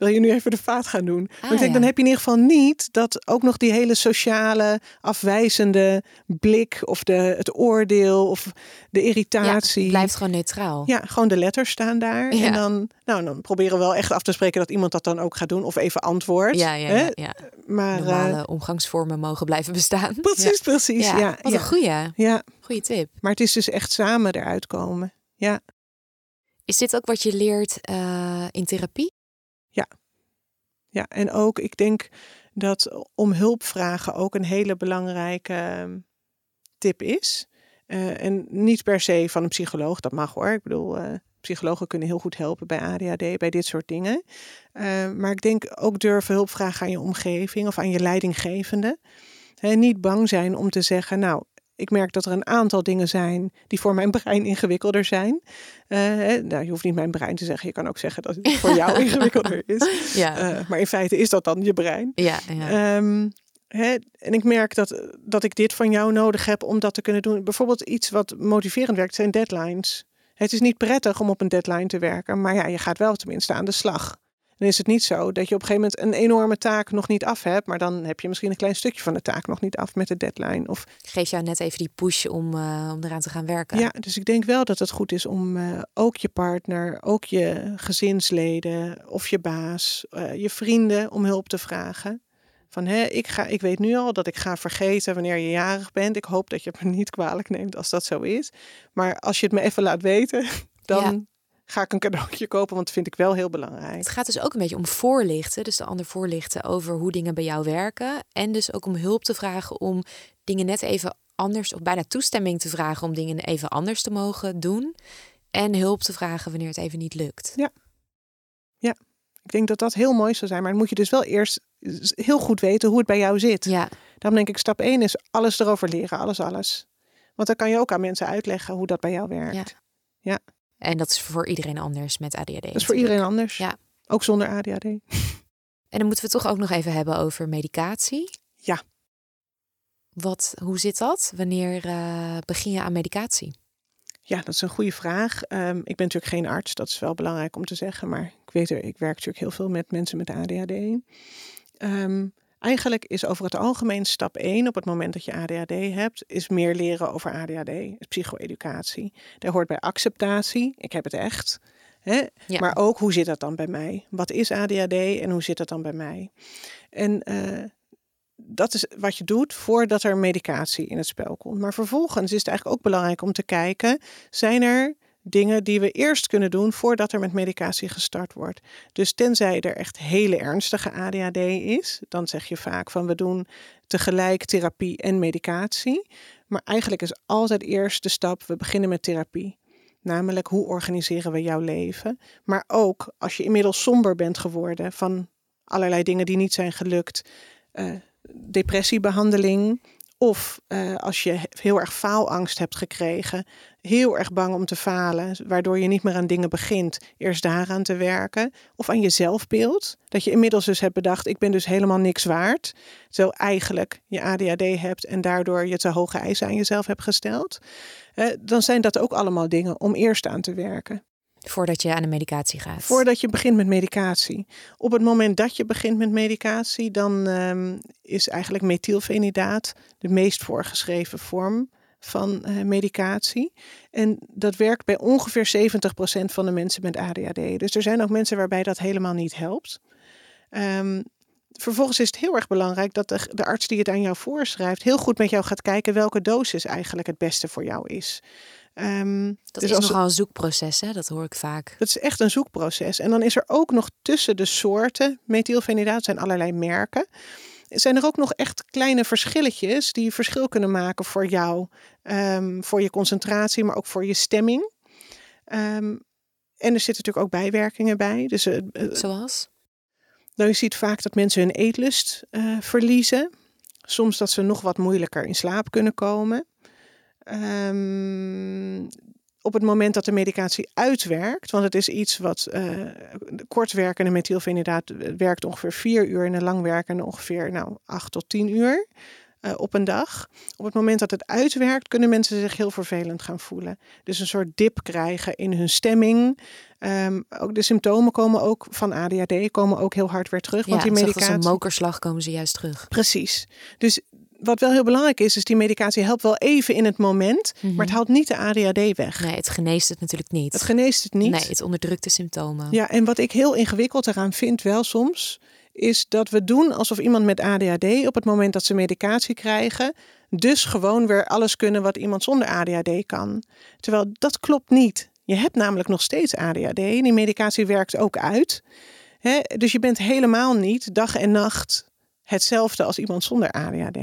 [SPEAKER 4] Wil je nu even de vaat gaan doen? Maar
[SPEAKER 3] Ah,
[SPEAKER 4] ik denk,
[SPEAKER 3] ja.
[SPEAKER 4] dan heb je in ieder geval niet dat ook nog die hele sociale, afwijzende blik of de, het oordeel of de
[SPEAKER 3] Ja,
[SPEAKER 4] irritatie.
[SPEAKER 3] het blijft gewoon neutraal.
[SPEAKER 4] Ja, gewoon de letters staan daar.
[SPEAKER 3] Ja.
[SPEAKER 4] En dan, nou, dan proberen we wel echt af te spreken dat iemand dat dan ook gaat doen. Of even antwoordt.
[SPEAKER 3] ja, ja,
[SPEAKER 4] hè?
[SPEAKER 3] ja, ja.
[SPEAKER 4] Maar eh,
[SPEAKER 3] Normale omgangsvormen mogen blijven bestaan. [LAUGHS]
[SPEAKER 4] precies, precies.
[SPEAKER 3] Ja.
[SPEAKER 4] Ja,
[SPEAKER 3] Wat
[SPEAKER 4] ja,
[SPEAKER 3] een goeie,
[SPEAKER 4] ja,
[SPEAKER 3] goeie tip.
[SPEAKER 4] maar het is dus echt samen eruit komen. Ja,
[SPEAKER 3] Is dit ook wat je leert eh, in therapie?
[SPEAKER 4] Ja, en ook ik denk dat om hulp vragen ook een hele belangrijke ehm, tip is. Eh, en niet per se van een psycholoog, dat mag hoor. Ik bedoel, eh, psychologen kunnen heel goed helpen bij ADHD, bij dit soort dingen. Eh, maar ik denk ook durven hulp vragen aan je omgeving of aan je leidinggevende. Hè, niet bang zijn om te zeggen, nou, ik merk dat er een aantal dingen zijn die voor mijn brein ingewikkelder zijn. Nou, je hoeft niet mijn brein te zeggen, je kan ook zeggen dat het [LAUGHS] voor jou ingewikkelder is.
[SPEAKER 3] Ja,
[SPEAKER 4] Eh, maar in feite is dat dan je brein.
[SPEAKER 3] ja, ja.
[SPEAKER 4] Ehm, hè, en ik merk dat, dat ik dit van jou nodig heb om dat te kunnen doen. Bijvoorbeeld iets wat motiverend werkt, zijn deadlines. Het is niet prettig om op een deadline te werken, maar ja, je gaat wel tenminste aan de slag. Dan is het niet zo dat je op een gegeven moment een enorme taak nog niet af hebt, maar dan heb je misschien een klein stukje van de taak nog niet af met de deadline. Of,
[SPEAKER 3] Geef jou net even die push om, eh, om eraan te gaan werken.
[SPEAKER 4] ja, dus ik denk wel dat het goed is om eh, ook je partner, ook je gezinsleden of je baas, eh, je vrienden om hulp te vragen. Van hè, ik, ga, ik weet nu al dat ik ga vergeten wanneer je jarig bent. Ik hoop dat je het me niet kwalijk neemt als dat zo is. Maar als je het me even laat weten, [LAUGHS] dan
[SPEAKER 3] Ja.
[SPEAKER 4] Ga ik een cadeautje kopen, want dat vind ik wel heel belangrijk.
[SPEAKER 3] Het gaat dus ook een beetje om voorlichten, dus de ander voorlichten over hoe dingen bij jou werken. En dus ook om hulp te vragen om dingen net even anders, of bijna toestemming te vragen om dingen even anders te mogen doen. En hulp te vragen wanneer het even niet lukt.
[SPEAKER 4] Ik denk dat dat heel mooi zou zijn, maar dan moet je dus wel eerst heel goed weten hoe het bij jou zit.
[SPEAKER 3] Ja,
[SPEAKER 4] Daarom denk ik, stap 1 is alles erover leren, alles, alles. Want dan kan je ook aan mensen uitleggen hoe dat bij jou werkt.
[SPEAKER 3] Ja. En dat is voor iedereen anders met ADHD.
[SPEAKER 4] Dat is voor iedereen anders.
[SPEAKER 3] Ja.
[SPEAKER 4] Ook zonder ADHD.
[SPEAKER 3] En dan moeten we het toch ook nog even hebben over medicatie.
[SPEAKER 4] Ja.
[SPEAKER 3] Wat, hoe zit dat? Wanneer eh, begin je aan medicatie?
[SPEAKER 4] Ja, dat is een goede vraag. Ehm, ik ben natuurlijk geen arts, dat is wel belangrijk om te zeggen. Maar ik weet er, ik werk natuurlijk heel veel met mensen met ADHD. Ehm, eigenlijk is over het algemeen stap 1 op het moment dat je ADHD hebt, is meer leren over ADHD, is psycho-educatie. Daar hoort bij acceptatie, ik heb het echt. Hè?
[SPEAKER 3] Ja.
[SPEAKER 4] Maar ook hoe zit dat dan bij mij? Wat is ADHD en hoe zit dat dan bij mij? En eh, dat is wat je doet voordat er medicatie in het spel komt. Maar vervolgens is het eigenlijk ook belangrijk om te kijken: zijn er dingen die we eerst kunnen doen voordat er met medicatie gestart wordt? Dus tenzij er echt hele ernstige ADHD is, dan zeg je vaak van we doen tegelijk therapie en medicatie. Maar eigenlijk is altijd eerst de stap: we beginnen met therapie. Namelijk, hoe organiseren we jouw leven? Maar ook als je inmiddels somber bent geworden van allerlei dingen die niet zijn gelukt, eh, depressiebehandeling. Of uh, als je heel erg faalangst hebt gekregen, heel erg bang om te falen, waardoor je niet meer aan dingen begint, eerst daaraan te werken. Of aan je zelfbeeld, dat je inmiddels dus hebt bedacht, ik ben dus helemaal niks waard. Zo eigenlijk je ADHD hebt en daardoor je te hoge eisen aan jezelf hebt gesteld. Uh, dan zijn dat ook allemaal dingen om eerst aan te werken.
[SPEAKER 3] Voordat je aan de medicatie gaat.
[SPEAKER 4] Voordat je begint met medicatie. Op het moment dat je begint met medicatie, dan um, is eigenlijk methylfenidaat de meest voorgeschreven vorm van uh, medicatie. En dat werkt bij ongeveer 70% van de mensen met ADHD. Dus er zijn ook mensen waarbij dat helemaal niet helpt. Um, vervolgens is het heel erg belangrijk dat de, de, arts die het aan jou voorschrijft, heel goed met jou gaat kijken welke dosis eigenlijk het beste voor jou is.
[SPEAKER 3] Um, dat dus is nogal een zoekproces, hè? dat hoor ik vaak.
[SPEAKER 4] Dat is echt een zoekproces. En dan is er ook nog tussen de soorten, methylfenidaat zijn allerlei merken, zijn er ook nog echt kleine verschilletjes die verschil kunnen maken voor jou, um, voor je concentratie, maar ook voor je stemming. Um, en er zitten natuurlijk ook bijwerkingen bij. Dus, uh,
[SPEAKER 3] Zoals?
[SPEAKER 4] Nou, je ziet vaak dat mensen hun eetlust uh, verliezen. Soms dat ze nog wat moeilijker in slaap kunnen komen. Um, op het moment dat de medicatie uitwerkt, want het is iets wat uh, kortwerkende methylfenidaat werkt ongeveer vier uur en een langwerkende ongeveer nou, acht tot tien uur. Uh, op een dag. Op het moment dat het uitwerkt, kunnen mensen zich heel vervelend gaan voelen. Dus een soort dip krijgen in hun stemming. Um, ook de symptomen komen ook van ADHD komen ook heel hard weer terug.
[SPEAKER 3] Ja,
[SPEAKER 4] want die medicatie.
[SPEAKER 3] Als een mokerslag komen ze juist terug.
[SPEAKER 4] Precies. Dus wat wel heel belangrijk is, is die medicatie helpt wel even in het moment, mm -hmm. maar het haalt niet de ADHD weg.
[SPEAKER 3] Nee, het geneest het natuurlijk niet.
[SPEAKER 4] Het geneest het niet.
[SPEAKER 3] Nee, het onderdrukt de symptomen.
[SPEAKER 4] Ja, en wat ik heel ingewikkeld eraan vind wel soms, is dat we doen alsof iemand met ADHD op het moment dat ze medicatie krijgen, dus gewoon weer alles kunnen wat iemand zonder ADHD kan. Terwijl dat klopt niet. Je hebt namelijk nog steeds ADHD. Die medicatie werkt ook uit. He, dus je bent helemaal niet dag en nacht hetzelfde als iemand zonder ADHD.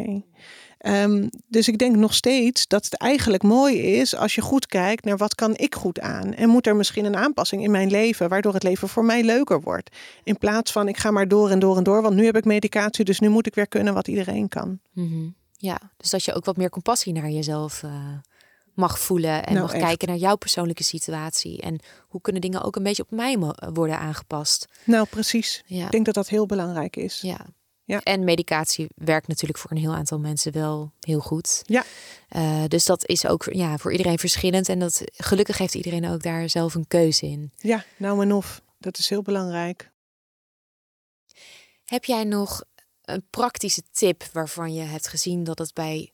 [SPEAKER 4] Um, dus ik denk nog steeds dat het eigenlijk mooi is als je goed kijkt naar wat kan ik goed aan. En moet er misschien een aanpassing in mijn leven waardoor het leven voor mij leuker wordt. In plaats van ik ga maar door en door en door, want nu heb ik medicatie, dus nu moet ik weer kunnen wat iedereen kan.
[SPEAKER 3] Mm -hmm. Ja, dus dat je ook wat meer compassie naar jezelf uh, mag voelen en nou, mag echt. kijken naar jouw persoonlijke situatie. En hoe kunnen dingen ook een beetje op mij worden aangepast.
[SPEAKER 4] Nou, precies. Ja. Ik denk dat dat heel belangrijk is.
[SPEAKER 3] Ja. Ja. En medicatie werkt natuurlijk voor een heel aantal mensen wel heel goed.
[SPEAKER 4] Ja.
[SPEAKER 3] Uh, dus dat is ook ja, voor iedereen verschillend. En dat, gelukkig heeft iedereen ook daar zelf een keuze in.
[SPEAKER 4] Ja, nou en of. Dat is heel belangrijk.
[SPEAKER 3] Heb jij nog een praktische tip waarvan je hebt gezien dat het bij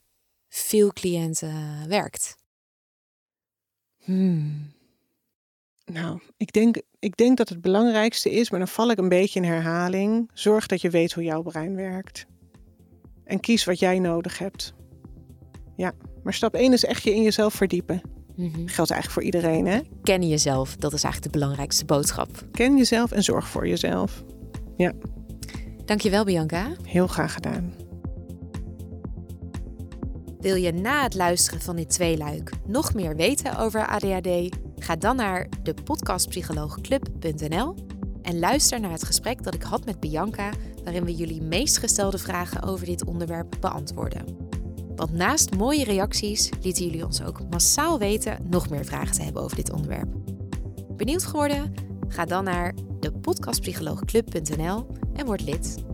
[SPEAKER 3] veel cliënten werkt?
[SPEAKER 4] Hmm. Nou, ik denk, ik denk dat het belangrijkste is, maar dan val ik een beetje in herhaling. Zorg dat je weet hoe jouw brein werkt. En kies wat jij nodig hebt. Ja, maar stap 1 is echt je in jezelf verdiepen. Mm -hmm. Geldt eigenlijk voor iedereen, hè?
[SPEAKER 3] Ken jezelf, dat is eigenlijk de belangrijkste boodschap.
[SPEAKER 4] Ken jezelf en zorg voor jezelf. Ja.
[SPEAKER 3] Dankjewel, Bianca.
[SPEAKER 4] Heel graag gedaan.
[SPEAKER 3] Wil je na het luisteren van dit tweeluik nog meer weten over ADHD? Ga dan naar de podcastpsycholoogclub.nl en luister naar het gesprek dat ik had met Bianca, waarin we jullie meest gestelde vragen over dit onderwerp beantwoorden. Want naast mooie reacties lieten jullie ons ook massaal weten nog meer vragen te hebben over dit onderwerp. Benieuwd geworden? Ga dan naar de podcastpsycholoogclub.nl en word lid.